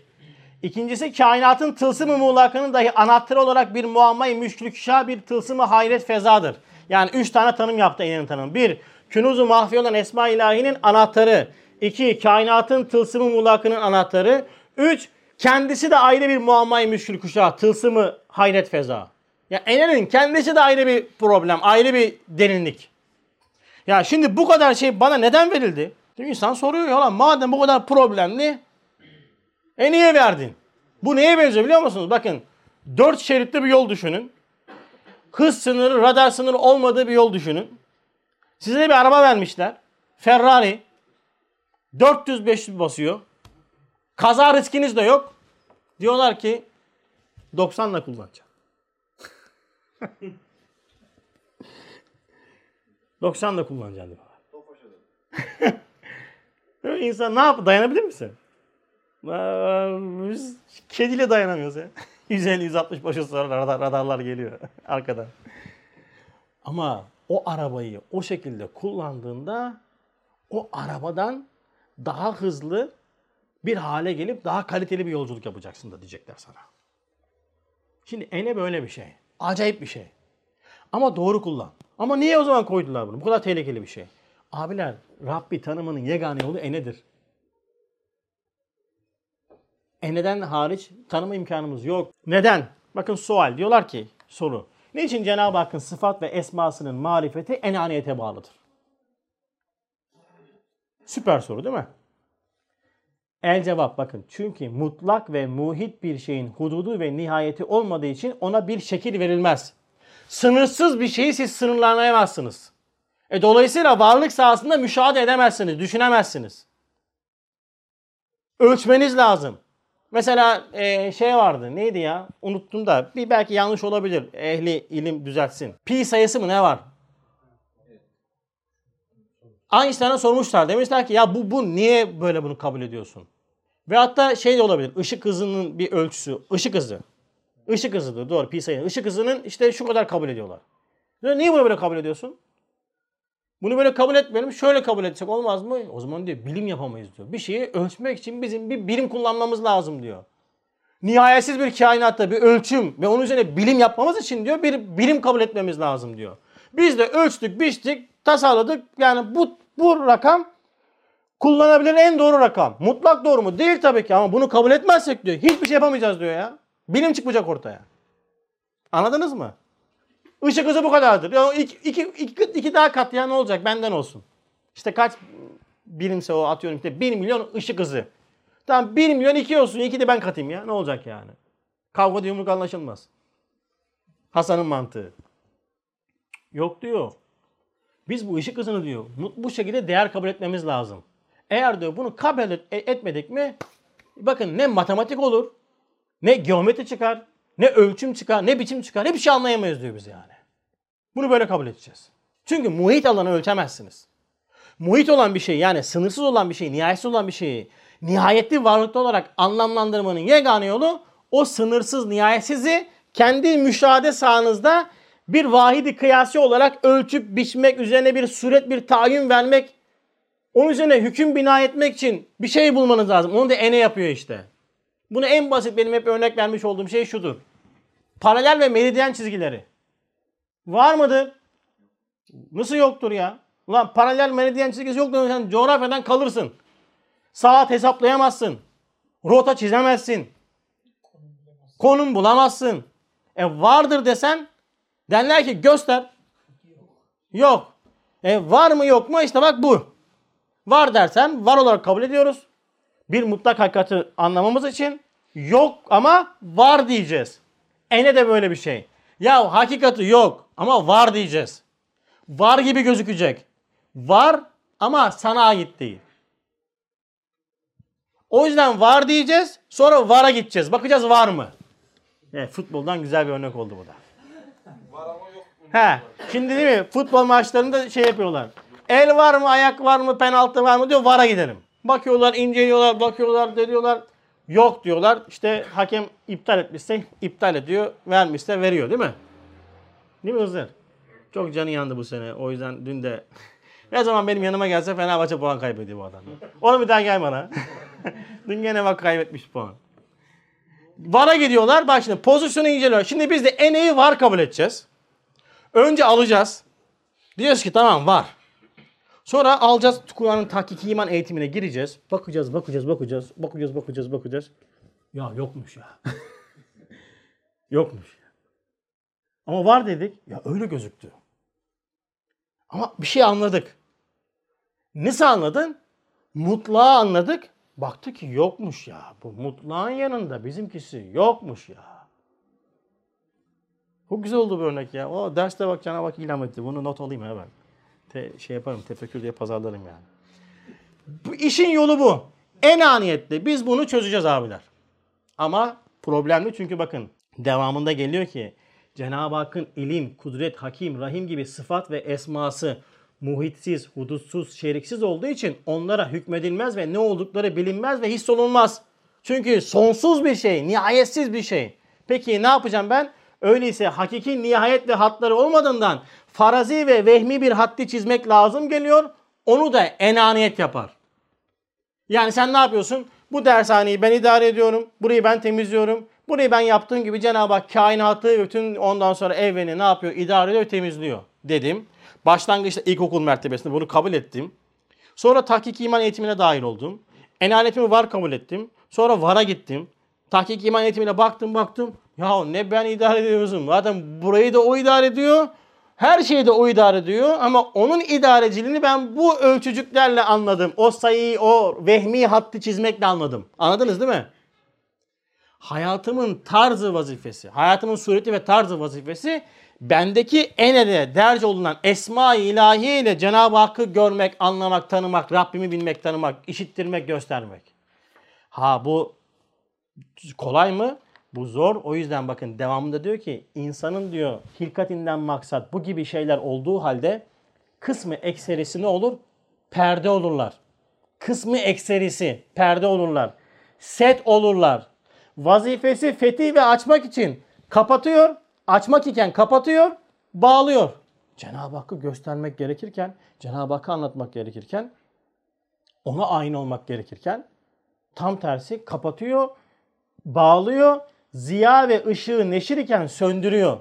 İkincisi kainatın tılsımı muğlakının dahi anahtarı olarak bir muamma-i müşkülükşa bir tılsımı hayret fezadır. Yani üç tane tanım yaptı Ene'nin tanımı. Bir, künuzu mahfi olan Esma ilahinin anahtarı. İki, kainatın tılsımı muğlakının anahtarı. Üç, kendisi de ayrı bir muamma-i müşkülükşa, tılsımı hayret feza. Ya Ene'nin kendisi de ayrı bir problem, ayrı bir derinlik. Ya şimdi bu kadar şey bana neden verildi? Şimdi insan soruyor ya lan madem bu kadar problemli e niye verdin? Bu neye benziyor biliyor musunuz? Bakın dört şeritli bir yol düşünün. Hız sınırı, radar sınırı olmadığı bir yol düşünün. Size bir araba vermişler. Ferrari. 400-500 basıyor. Kaza riskiniz de yok. Diyorlar ki 90'la kullanacağım. <laughs> 90'la kullanacaksın diyorlar. <laughs> İnsan ne yap? Dayanabilir misin? Aa, Biz kediyle dayanamıyoruz ya. <laughs> 150-160 başı sonra radar, radarlar geliyor <laughs> arkadan. Ama o arabayı o şekilde kullandığında o arabadan daha hızlı bir hale gelip daha kaliteli bir yolculuk yapacaksın da diyecekler sana. Şimdi ene böyle bir şey. Acayip bir şey. Ama doğru kullan. Ama niye o zaman koydular bunu? Bu kadar tehlikeli bir şey. Abiler Rabbi tanımının yegane yolu enedir. Eneden hariç tanıma imkanımız yok. Neden? Bakın sual. Diyorlar ki soru. Niçin Cenab-ı Hakk'ın sıfat ve esmasının marifeti enaniyete bağlıdır? Süper soru değil mi? El cevap bakın. Çünkü mutlak ve muhit bir şeyin hududu ve nihayeti olmadığı için ona bir şekil verilmez. Sınırsız bir şeyi siz sınırlayamazsınız. E dolayısıyla varlık sahasında müşahede edemezsiniz, düşünemezsiniz. Ölçmeniz lazım. Mesela e, şey vardı neydi ya unuttum da bir belki yanlış olabilir ehli ilim düzeltsin. Pi sayısı mı ne var? Einstein'a sormuşlar demişler ki ya bu, bu niye böyle bunu kabul ediyorsun? Ve hatta şey de olabilir ışık hızının bir ölçüsü ışık hızı. Işık hızıdır doğru pi sayı. Işık hızının işte şu kadar kabul ediyorlar. Diyor, niye bunu böyle kabul ediyorsun? Bunu böyle kabul etmeyelim. Şöyle kabul etsek olmaz mı? O zaman diyor bilim yapamayız diyor. Bir şeyi ölçmek için bizim bir birim kullanmamız lazım diyor. Nihayetsiz bir kainatta bir ölçüm ve onun üzerine bilim yapmamız için diyor bir birim kabul etmemiz lazım diyor. Biz de ölçtük, biçtik, tasarladık. Yani bu bu rakam kullanabilir en doğru rakam. Mutlak doğru mu? Değil tabii ki ama bunu kabul etmezsek diyor. Hiçbir şey yapamayacağız diyor ya. Bilim çıkmayacak ortaya. Anladınız mı? Işık hızı bu kadardır. Ya iki, iki, iki, iki daha kat ya ne olacak benden olsun. İşte kaç birimse o atıyorum işte 1 milyon ışık hızı. Tamam 1 milyon 2 olsun 2 de ben katayım ya ne olacak yani. Kavgada yumruk anlaşılmaz. Hasan'ın mantığı. Yok diyor. Biz bu ışık hızını diyor bu- şekilde değer kabul etmemiz lazım. Eğer diyor bunu kabul et- etmedik mi bakın ne matematik olur ne geometri çıkar, ne ölçüm çıkar, ne biçim çıkar. Ne bir şey anlayamayız diyor biz yani. Bunu böyle kabul edeceğiz. Çünkü muhit alanı ölçemezsiniz. Muhit olan bir şey yani sınırsız olan bir şey, nihayetsiz olan bir şeyi nihayetli varlıklı olarak anlamlandırmanın yegane yolu o sınırsız nihayetsizi kendi müşahede sahanızda bir vahidi kıyasi olarak ölçüp biçmek, üzerine bir suret, bir tayin vermek, onun üzerine hüküm bina etmek için bir şey bulmanız lazım. Onu da ene yapıyor işte. Bunu en basit benim hep örnek vermiş olduğum şey şudur. Paralel ve meridyen çizgileri. Var mıdır? Nasıl yoktur ya? Ulan paralel meridyen çizgisi yoktur. Sen coğrafyadan kalırsın. Saat hesaplayamazsın. Rota çizemezsin. Konum bulamazsın. E vardır desen derler ki göster. Yok. E var mı yok mu? İşte bak bu. Var dersen var olarak kabul ediyoruz bir mutlak hakikati anlamamız için yok ama var diyeceğiz. Ene de böyle bir şey. Ya hakikati yok ama var diyeceğiz. Var gibi gözükecek. Var ama sana ait değil. O yüzden var diyeceğiz sonra vara gideceğiz. Bakacağız var mı? Evet, futboldan güzel bir örnek oldu bu da. Var ama yok. He. Şimdi değil mi? Futbol maçlarında şey yapıyorlar. El var mı, ayak var mı, penaltı var mı diyor. VAR'a gidelim. Bakıyorlar, inceliyorlar, bakıyorlar, diyorlar. Yok diyorlar. İşte hakem iptal etmişse iptal ediyor. Vermişse veriyor değil mi? Değil mi Hızır? Çok canı yandı bu sene. O yüzden dün de <laughs> ne zaman benim yanıma gelse Fenerbahçe puan kaybediyor bu adam. Onu bir daha gel bana. <laughs> dün gene bak kaybetmiş puan. VAR'a gidiyorlar. Bak şimdi pozisyonu inceliyor. Şimdi biz de eneyi VAR kabul edeceğiz. Önce alacağız. Diyoruz ki tamam var. Sonra alacağız Kur'an'ın tahkiki iman eğitimine gireceğiz. Bakacağız, bakacağız, bakacağız, bakacağız, bakacağız, bakacağız. Ya yokmuş ya. <laughs> yokmuş. Ama var dedik. Ya öyle gözüktü. Ama bir şey anladık. Nasıl anladın? Mutlağı anladık. Baktı ki yokmuş ya. Bu mutlağın yanında bizimkisi yokmuş ya. Çok güzel oldu bu örnek ya. O derste bak Cenab-ı ilham etti. Bunu not alayım hemen. Te, şey yaparım, tefekkür diye pazarlarım yani. Bu işin yolu bu. En aniyetle biz bunu çözeceğiz abiler. Ama problemli çünkü bakın devamında geliyor ki Cenab-ı Hakk'ın ilim, kudret, hakim, rahim gibi sıfat ve esması muhitsiz, hudutsuz, şeriksiz olduğu için onlara hükmedilmez ve ne oldukları bilinmez ve hissolunmaz. Çünkü sonsuz bir şey, nihayetsiz bir şey. Peki ne yapacağım ben? Öyleyse hakiki nihayet ve hatları olmadığından farazi ve vehmi bir haddi çizmek lazım geliyor. Onu da enaniyet yapar. Yani sen ne yapıyorsun? Bu dershaneyi ben idare ediyorum. Burayı ben temizliyorum. Burayı ben yaptığım gibi Cenab-ı Hak kainatı bütün ondan sonra evreni ne yapıyor? İdare ediyor temizliyor dedim. Başlangıçta ilkokul mertebesinde bunu kabul ettim. Sonra tahkik iman eğitimine dahil oldum. Enaniyetimi var kabul ettim. Sonra vara gittim. Tahkik iman eğitimine baktım baktım. Ya ne ben idare ediyorsun. Zaten burayı da o idare ediyor. Her şeyi de o idare ediyor ama onun idareciliğini ben bu ölçücüklerle anladım. O sayıyı, o vehmi hattı çizmekle anladım. Anladınız değil mi? Hayatımın tarzı vazifesi, hayatımın sureti ve tarzı vazifesi bendeki enede derc olunan esma-i ilahiye ile Cenab-ı Hakk'ı görmek, anlamak, tanımak, Rabbimi bilmek, tanımak, işittirmek, göstermek. Ha bu kolay mı? Bu zor. O yüzden bakın devamında diyor ki insanın diyor hilkatinden maksat bu gibi şeyler olduğu halde kısmı ekserisi ne olur? Perde olurlar. Kısmı ekserisi perde olurlar. Set olurlar. Vazifesi fethi ve açmak için kapatıyor. Açmak iken kapatıyor. Bağlıyor. Cenab-ı Hakk'ı göstermek gerekirken, Cenab-ı Hakk'ı anlatmak gerekirken, ona aynı olmak gerekirken tam tersi kapatıyor, bağlıyor, ziya ve ışığı neşir iken söndürüyor.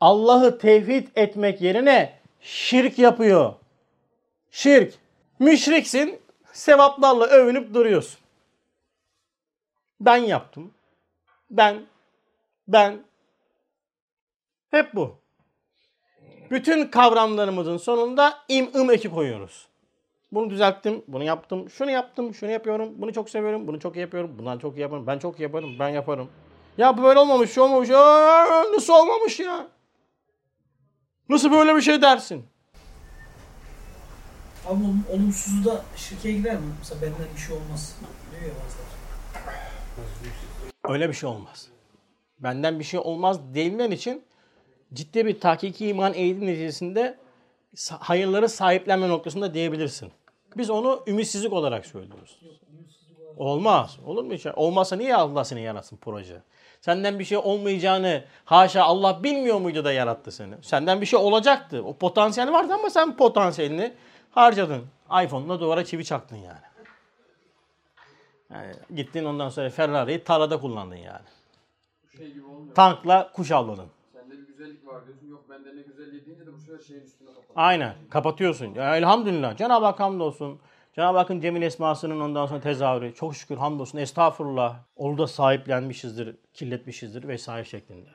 Allah'ı tevhid etmek yerine şirk yapıyor. Şirk. Müşriksin, sevaplarla övünüp duruyorsun. Ben yaptım. Ben, ben. Hep bu. Bütün kavramlarımızın sonunda im ım eki koyuyoruz. Bunu düzelttim, bunu yaptım, şunu yaptım, şunu yapıyorum, bunu çok seviyorum, bunu çok iyi yapıyorum, bundan çok iyi yaparım, ben çok iyi yaparım, ben yaparım. Ya bu böyle olmamış, şu olmamış, Aa, nasıl olmamış ya? Nasıl böyle bir şey dersin? Olum- olumsuzu da şirke girer mi? Mesela benden bir şey olmaz diyor ya bazıları. Öyle bir şey olmaz. Benden bir şey olmaz değilmen için ciddi bir tahkiki iman eğitim neticesinde hayırları sahiplenme noktasında diyebilirsin. Biz onu ümitsizlik olarak söylüyoruz. Olmaz. Olur mu hiç? Olmazsa niye Allah seni yaratsın proje? Senden bir şey olmayacağını haşa Allah bilmiyor muydu da yarattı seni? Senden bir şey olacaktı. O potansiyel vardı ama sen potansiyelini harcadın. iPhone'la duvara çivi çaktın yani. Yani gittin ondan sonra Ferrari'yi tarlada kullandın yani. Şey gibi olmuyor. Tankla kuş avladın. Sende bir güzellik var diyorsun. Yok bende ne güzelliği deyince de bu sefer şeyin üstüne kapat. Aynen. Kapatıyorsun. Ya elhamdülillah. Cenab-ı Hak hamdolsun. Cenab-ı Hakk'ın cemil esmasının ondan sonra tezahürü. Çok şükür hamdolsun. Estağfurullah. Onu da sahiplenmişizdir, kirletmişizdir vesaire şeklinde.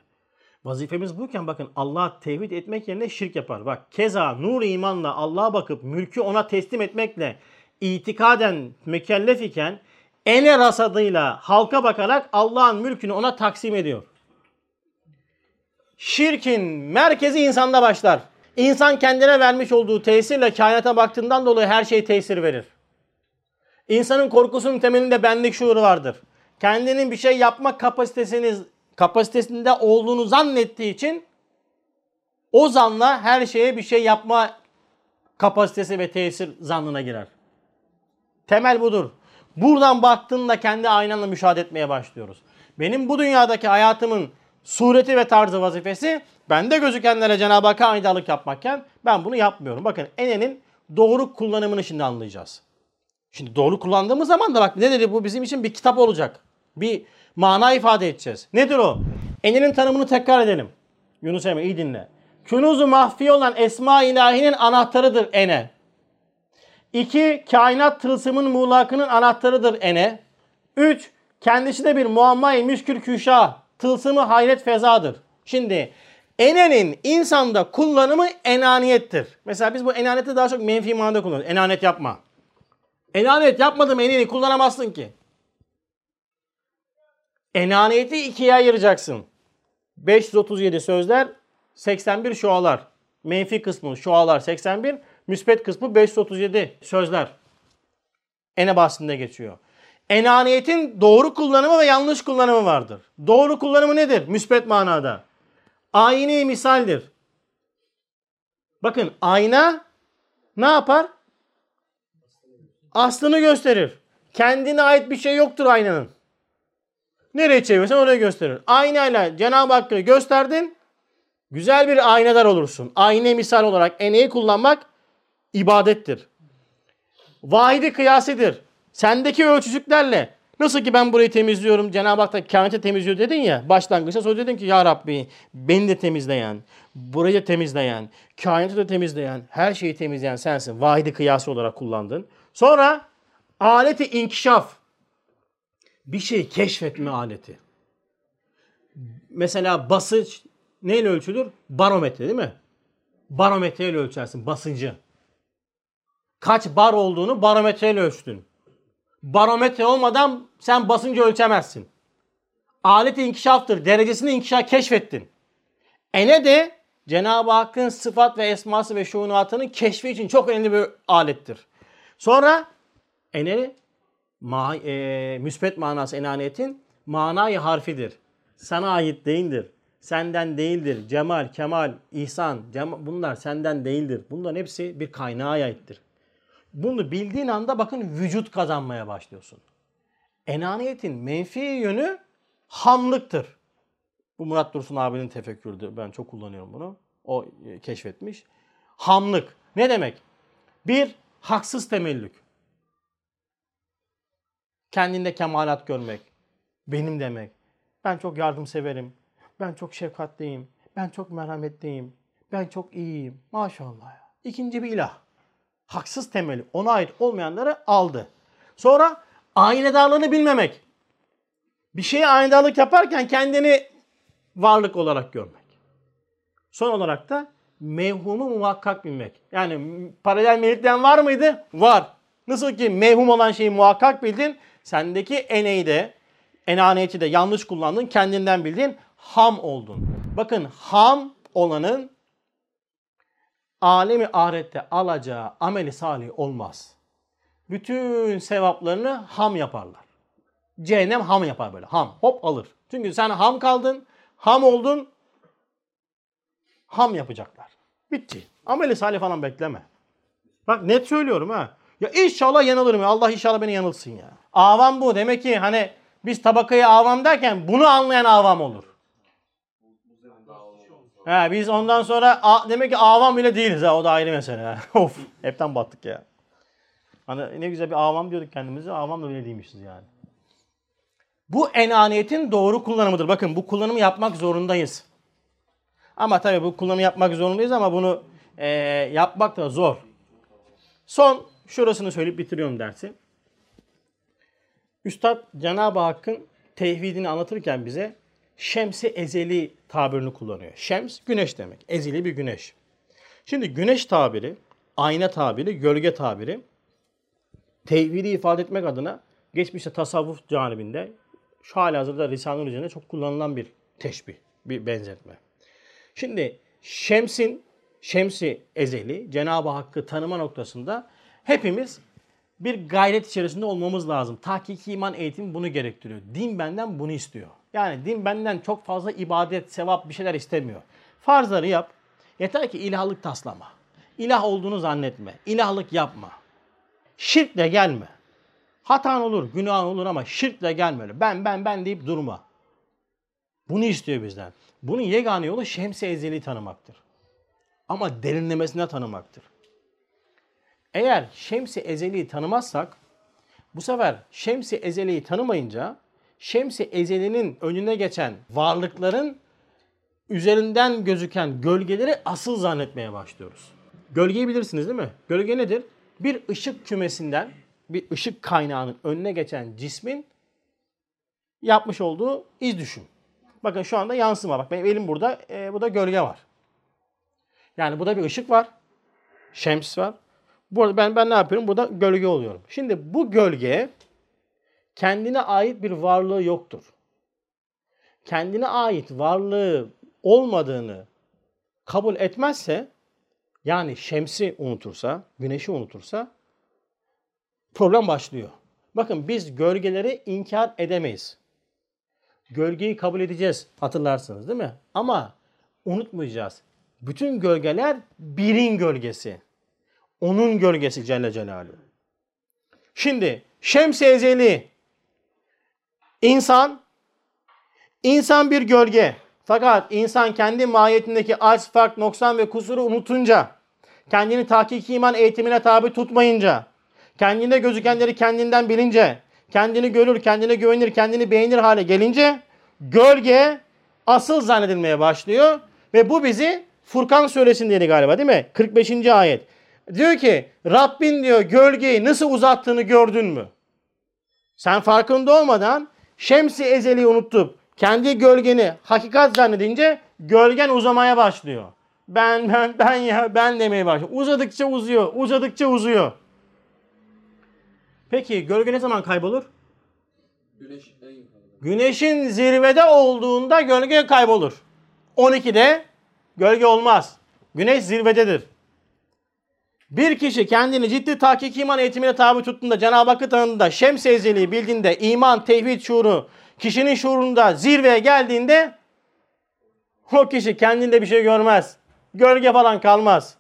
Vazifemiz buyken bakın Allah'a tevhid etmek yerine şirk yapar. Bak keza nur imanla Allah'a bakıp mülkü ona teslim etmekle itikaden mükellef iken ene rasadıyla halka bakarak Allah'ın mülkünü ona taksim ediyor. Şirkin merkezi insanda başlar. İnsan kendine vermiş olduğu tesirle kainata baktığından dolayı her şey tesir verir. İnsanın korkusunun temelinde benlik şuuru vardır. Kendinin bir şey yapma kapasitesiniz kapasitesinde olduğunu zannettiği için o zanla her şeye bir şey yapma kapasitesi ve tesir zannına girer. Temel budur. Buradan baktığında kendi aynanla müşahede etmeye başlıyoruz. Benim bu dünyadaki hayatımın sureti ve tarzı vazifesi bende gözükenlere Cenab-ı Hakk'a aydalık yapmakken ben bunu yapmıyorum. Bakın enenin doğru kullanımını şimdi anlayacağız. Şimdi doğru kullandığımız zaman da bak ne dedi bu bizim için bir kitap olacak. Bir Mana ifade edeceğiz. Nedir o? Enenin tanımını tekrar edelim. Yunus Emre iyi dinle. Künuzu mahfi olan Esma ilahinin anahtarıdır ene. İki, kainat tılsımın muğlakının anahtarıdır ene. Üç, kendisi de bir muamma-i müşkül küşa. Tılsımı hayret fezadır. Şimdi enenin insanda kullanımı enaniyettir. Mesela biz bu enaniyeti daha çok menfi manada kullanıyoruz. Enanet yapma. Enanet yapmadım eneni kullanamazsın ki. Enaniyeti ikiye ayıracaksın. 537 sözler, 81 şualar. Menfi kısmı şualar 81, müspet kısmı 537 sözler. Ene bahsinde geçiyor. Enaniyetin doğru kullanımı ve yanlış kullanımı vardır. Doğru kullanımı nedir? Müspet manada. Ayni misaldir. Bakın ayna ne yapar? Aslını gösterir. Kendine ait bir şey yoktur aynanın. Nereye çevirirsen oraya gösterir. Aynayla Cenab-ı Hakk'ı gösterdin. Güzel bir aynadar olursun. Ayna misal olarak eneyi kullanmak ibadettir. Vahidi kıyasidir. Sendeki ölçücüklerle nasıl ki ben burayı temizliyorum Cenab-ı Hak da kainatı temizliyor dedin ya başlangıçta sonra dedin ki ya Rabbi beni de temizleyen, burayı da temizleyen, kainatı da temizleyen, her şeyi temizleyen sensin. Vahidi kıyası olarak kullandın. Sonra aleti inkişaf. Bir şeyi keşfetme aleti. Mesela basınç neyle ölçülür? Barometre değil mi? Barometreyle ölçersin basıncı. Kaç bar olduğunu barometreyle ölçtün. Barometre olmadan sen basıncı ölçemezsin. Alet inkişaftır. Derecesini inkişaf keşfettin. Ene de Cenab-ı Hakk'ın sıfat ve esması ve şuunatının keşfi için çok önemli bir alettir. Sonra ene ma, e, müspet manası enaniyetin manayı harfidir. Sana ait değildir. Senden değildir. Cemal, kemal, ihsan cem- bunlar senden değildir. Bunların hepsi bir kaynağa aittir. Bunu bildiğin anda bakın vücut kazanmaya başlıyorsun. Enaniyetin menfi yönü hamlıktır. Bu Murat Dursun abinin tefekkürdü. Ben çok kullanıyorum bunu. O e, keşfetmiş. Hamlık. Ne demek? Bir, haksız temellük. Kendinde kemalat görmek. Benim demek. Ben çok yardımseverim. Ben çok şefkatliyim. Ben çok merhametliyim. Ben çok iyiyim. Maşallah. İkinci bir ilah. Haksız temeli. Ona ait olmayanları aldı. Sonra aynedarlığını bilmemek. Bir şeye aynedarlık yaparken kendini varlık olarak görmek. Son olarak da mevhumu muhakkak bilmek. Yani paralel melekten var mıydı? Var. Nasıl ki mevhum olan şeyi muhakkak bildin, sendeki eneyi de, enaniyeti de yanlış kullandın, kendinden bildin, ham oldun. Bakın ham olanın alemi ahirette alacağı ameli salih olmaz. Bütün sevaplarını ham yaparlar. Cehennem ham yapar böyle. Ham. Hop alır. Çünkü sen ham kaldın, ham oldun, ham yapacaklar. Bitti. Ameli salih falan bekleme. Bak net söylüyorum ha. Ya inşallah yanılırım ya. Allah inşallah beni yanılsın ya. Avam bu. Demek ki hani biz tabakayı avam derken bunu anlayan avam olur. He, biz ondan sonra a- demek ki avam bile değiliz ha. O da ayrı mesele. <laughs> of. Hepten battık ya. Hani ne güzel bir avam diyorduk kendimize. Avam da bile değilmişiz yani. Bu enaniyetin doğru kullanımıdır. Bakın bu kullanımı yapmak zorundayız. Ama tabii bu kullanımı yapmak zorundayız ama bunu eee, yapmak da zor. Son şurasını söyleyip bitiriyorum dersi. Üstad Cenab-ı Hakk'ın tevhidini anlatırken bize şemsi ezeli tabirini kullanıyor. Şems güneş demek. Ezeli bir güneş. Şimdi güneş tabiri, ayna tabiri, gölge tabiri tevhidi ifade etmek adına geçmişte tasavvuf canibinde şu hali hazırda Risale-i üzerinde çok kullanılan bir teşbih, bir benzetme. Şimdi Şems'in, Şemsi ezeli, Cenab-ı Hakk'ı tanıma noktasında hepimiz bir gayret içerisinde olmamız lazım. Tahkiki iman eğitimi bunu gerektiriyor. Din benden bunu istiyor. Yani din benden çok fazla ibadet, sevap bir şeyler istemiyor. Farzları yap. Yeter ki ilahlık taslama. İlah olduğunu zannetme. İlahlık yapma. Şirkle gelme. Hatan olur, günah olur ama şirkle gelme. Ben ben ben deyip durma. Bunu istiyor bizden. Bunun yegane yolu şems-i ezeli tanımaktır. Ama derinlemesine tanımaktır. Eğer şems-i ezeliyi tanımazsak bu sefer şems-i ezeliyi tanımayınca Şems-i Ezeli'nin önüne geçen varlıkların üzerinden gözüken gölgeleri asıl zannetmeye başlıyoruz. Gölgeyi bilirsiniz değil mi? Gölge nedir? Bir ışık kümesinden, bir ışık kaynağının önüne geçen cismin yapmış olduğu iz düşün. Bakın şu anda yansıma. Bak benim elim burada. e, bu da gölge var. Yani burada bir ışık var. Şems var. Burada ben ben ne yapıyorum? Burada gölge oluyorum. Şimdi bu gölge kendine ait bir varlığı yoktur. Kendine ait varlığı olmadığını kabul etmezse yani şemsi unutursa, güneşi unutursa problem başlıyor. Bakın biz gölgeleri inkar edemeyiz. Gölgeyi kabul edeceğiz hatırlarsınız değil mi? Ama unutmayacağız. Bütün gölgeler birin gölgesi. Onun gölgesi Celle Celaluhu. Şimdi Şems-i Ezeli insan insan bir gölge. Fakat insan kendi mahiyetindeki aç, fark, noksan ve kusuru unutunca, kendini tahkik iman eğitimine tabi tutmayınca, kendinde gözükenleri kendinden bilince, kendini görür, kendine güvenir, kendini beğenir hale gelince gölge asıl zannedilmeye başlıyor ve bu bizi Furkan suresindeydi galiba değil mi? 45. ayet. Diyor ki Rabbin diyor gölgeyi nasıl uzattığını gördün mü? Sen farkında olmadan şemsi ezeli unutup kendi gölgeni hakikat zannedince gölgen uzamaya başlıyor. Ben ben ben ya ben demeye başlıyor. Uzadıkça uzuyor, uzadıkça uzuyor. Peki gölge ne zaman kaybolur? Güneş. Güneşin zirvede olduğunda gölge kaybolur. 12'de gölge olmaz. Güneş zirvededir. Bir kişi kendini ciddi tahkik iman eğitimine tabi tuttuğunda, Cenab-ı Hakk'ı tanıdığında, şems-i ezeliği bildiğinde, iman, tevhid şuuru, kişinin şuurunda zirveye geldiğinde o kişi kendinde bir şey görmez. Gölge falan kalmaz.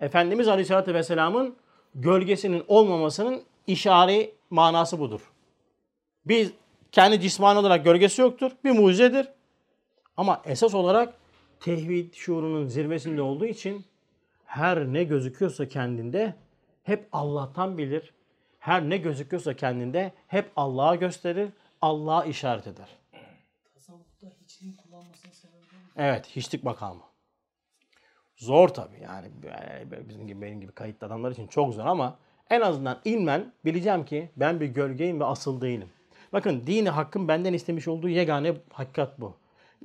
Efendimiz Aleyhisselatü Vesselam'ın gölgesinin olmamasının işari manası budur. Biz kendi cismani olarak gölgesi yoktur. Bir mucizedir. Ama esas olarak tevhid şuurunun zirvesinde olduğu için her ne gözüküyorsa kendinde hep Allah'tan bilir. Her ne gözüküyorsa kendinde hep Allah'a gösterir, Allah'a işaret eder. Tasavvufta hiçliğin kullanmasının sebebi? Evet, hiçlik makamı. Zor tabii yani bizim gibi benim gibi kayıtlı adamlar için çok zor ama en azından ilmen bileceğim ki ben bir gölgeyim ve asıl değilim. Bakın dini hakkın benden istemiş olduğu yegane hakikat bu.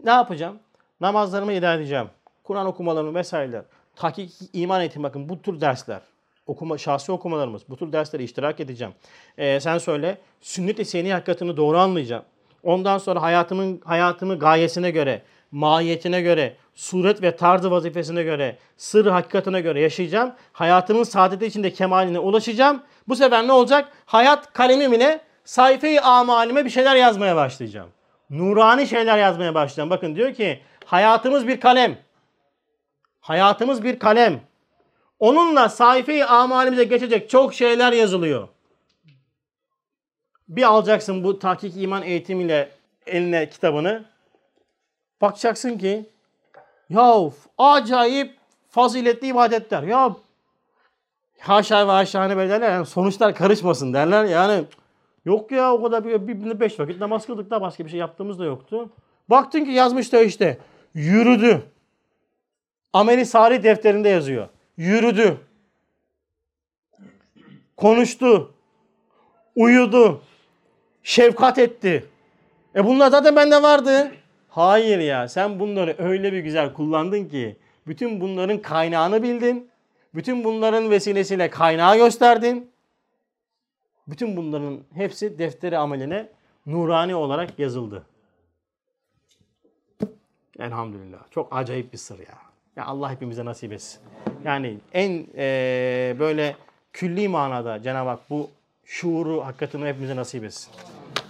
Ne yapacağım? Namazlarımı eda edeceğim. Kur'an okumalarımı vesaireler. Tahkik iman eğitimi bakın bu tür dersler. Okuma, şahsi okumalarımız. Bu tür derslere iştirak edeceğim. Ee, sen söyle. Sünnet-i seni hakikatini doğru anlayacağım. Ondan sonra hayatımın hayatımı gayesine göre, mahiyetine göre, suret ve tarzı vazifesine göre, sır hakikatine göre yaşayacağım. Hayatımın saadeti içinde kemaline ulaşacağım. Bu sefer ne olacak? Hayat kalemim ile sayfayı amalime bir şeyler yazmaya başlayacağım. Nurani şeyler yazmaya başlayacağım. Bakın diyor ki hayatımız bir kalem. Hayatımız bir kalem. Onunla sayfayı amalimize geçecek çok şeyler yazılıyor. Bir alacaksın bu tahkik iman eğitimiyle eline kitabını. Bakacaksın ki ya acayip faziletli ibadetler. Ya haşa ve haşa hani böyle derler yani sonuçlar karışmasın derler. Yani yok ya o kadar bir, bir beş vakit namaz kıldık da başka bir şey yaptığımız da yoktu. Baktın ki yazmış da işte yürüdü. Ameli Salih defterinde yazıyor. Yürüdü. Konuştu. Uyudu. Şefkat etti. E bunlar zaten bende vardı. Hayır ya sen bunları öyle bir güzel kullandın ki bütün bunların kaynağını bildin. Bütün bunların vesilesiyle kaynağı gösterdin. Bütün bunların hepsi defteri ameline nurani olarak yazıldı. Elhamdülillah. Çok acayip bir sır ya. Ya Allah hepimize nasip etsin. Yani en eee, böyle külli manada Cenab-ı Hak bu şuuru hakikatini hepimize nasip etsin.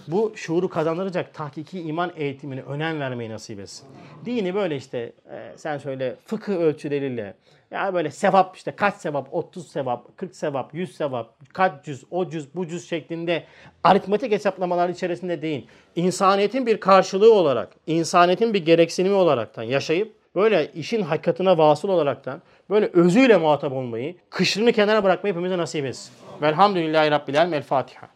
Bu şuuru kazandıracak tahkiki iman eğitimine önem vermeyi nasip etsin. Dini böyle işte e, sen söyle fıkıh ölçüleriyle ya böyle sevap işte kaç sevap 30 sevap 40 sevap 100 sevap kaç cüz o cüz bu cüz şeklinde aritmetik hesaplamalar içerisinde değil. İnsaniyetin bir karşılığı olarak, insaniyetin bir gereksinimi olaraktan yaşayıp böyle işin hakikatine vasıl olaraktan böyle özüyle muhatap olmayı, kışını kenara bırakmayı hepimize nasip etsin. Velhamdülillahi Rabbil Alem. El Fatiha.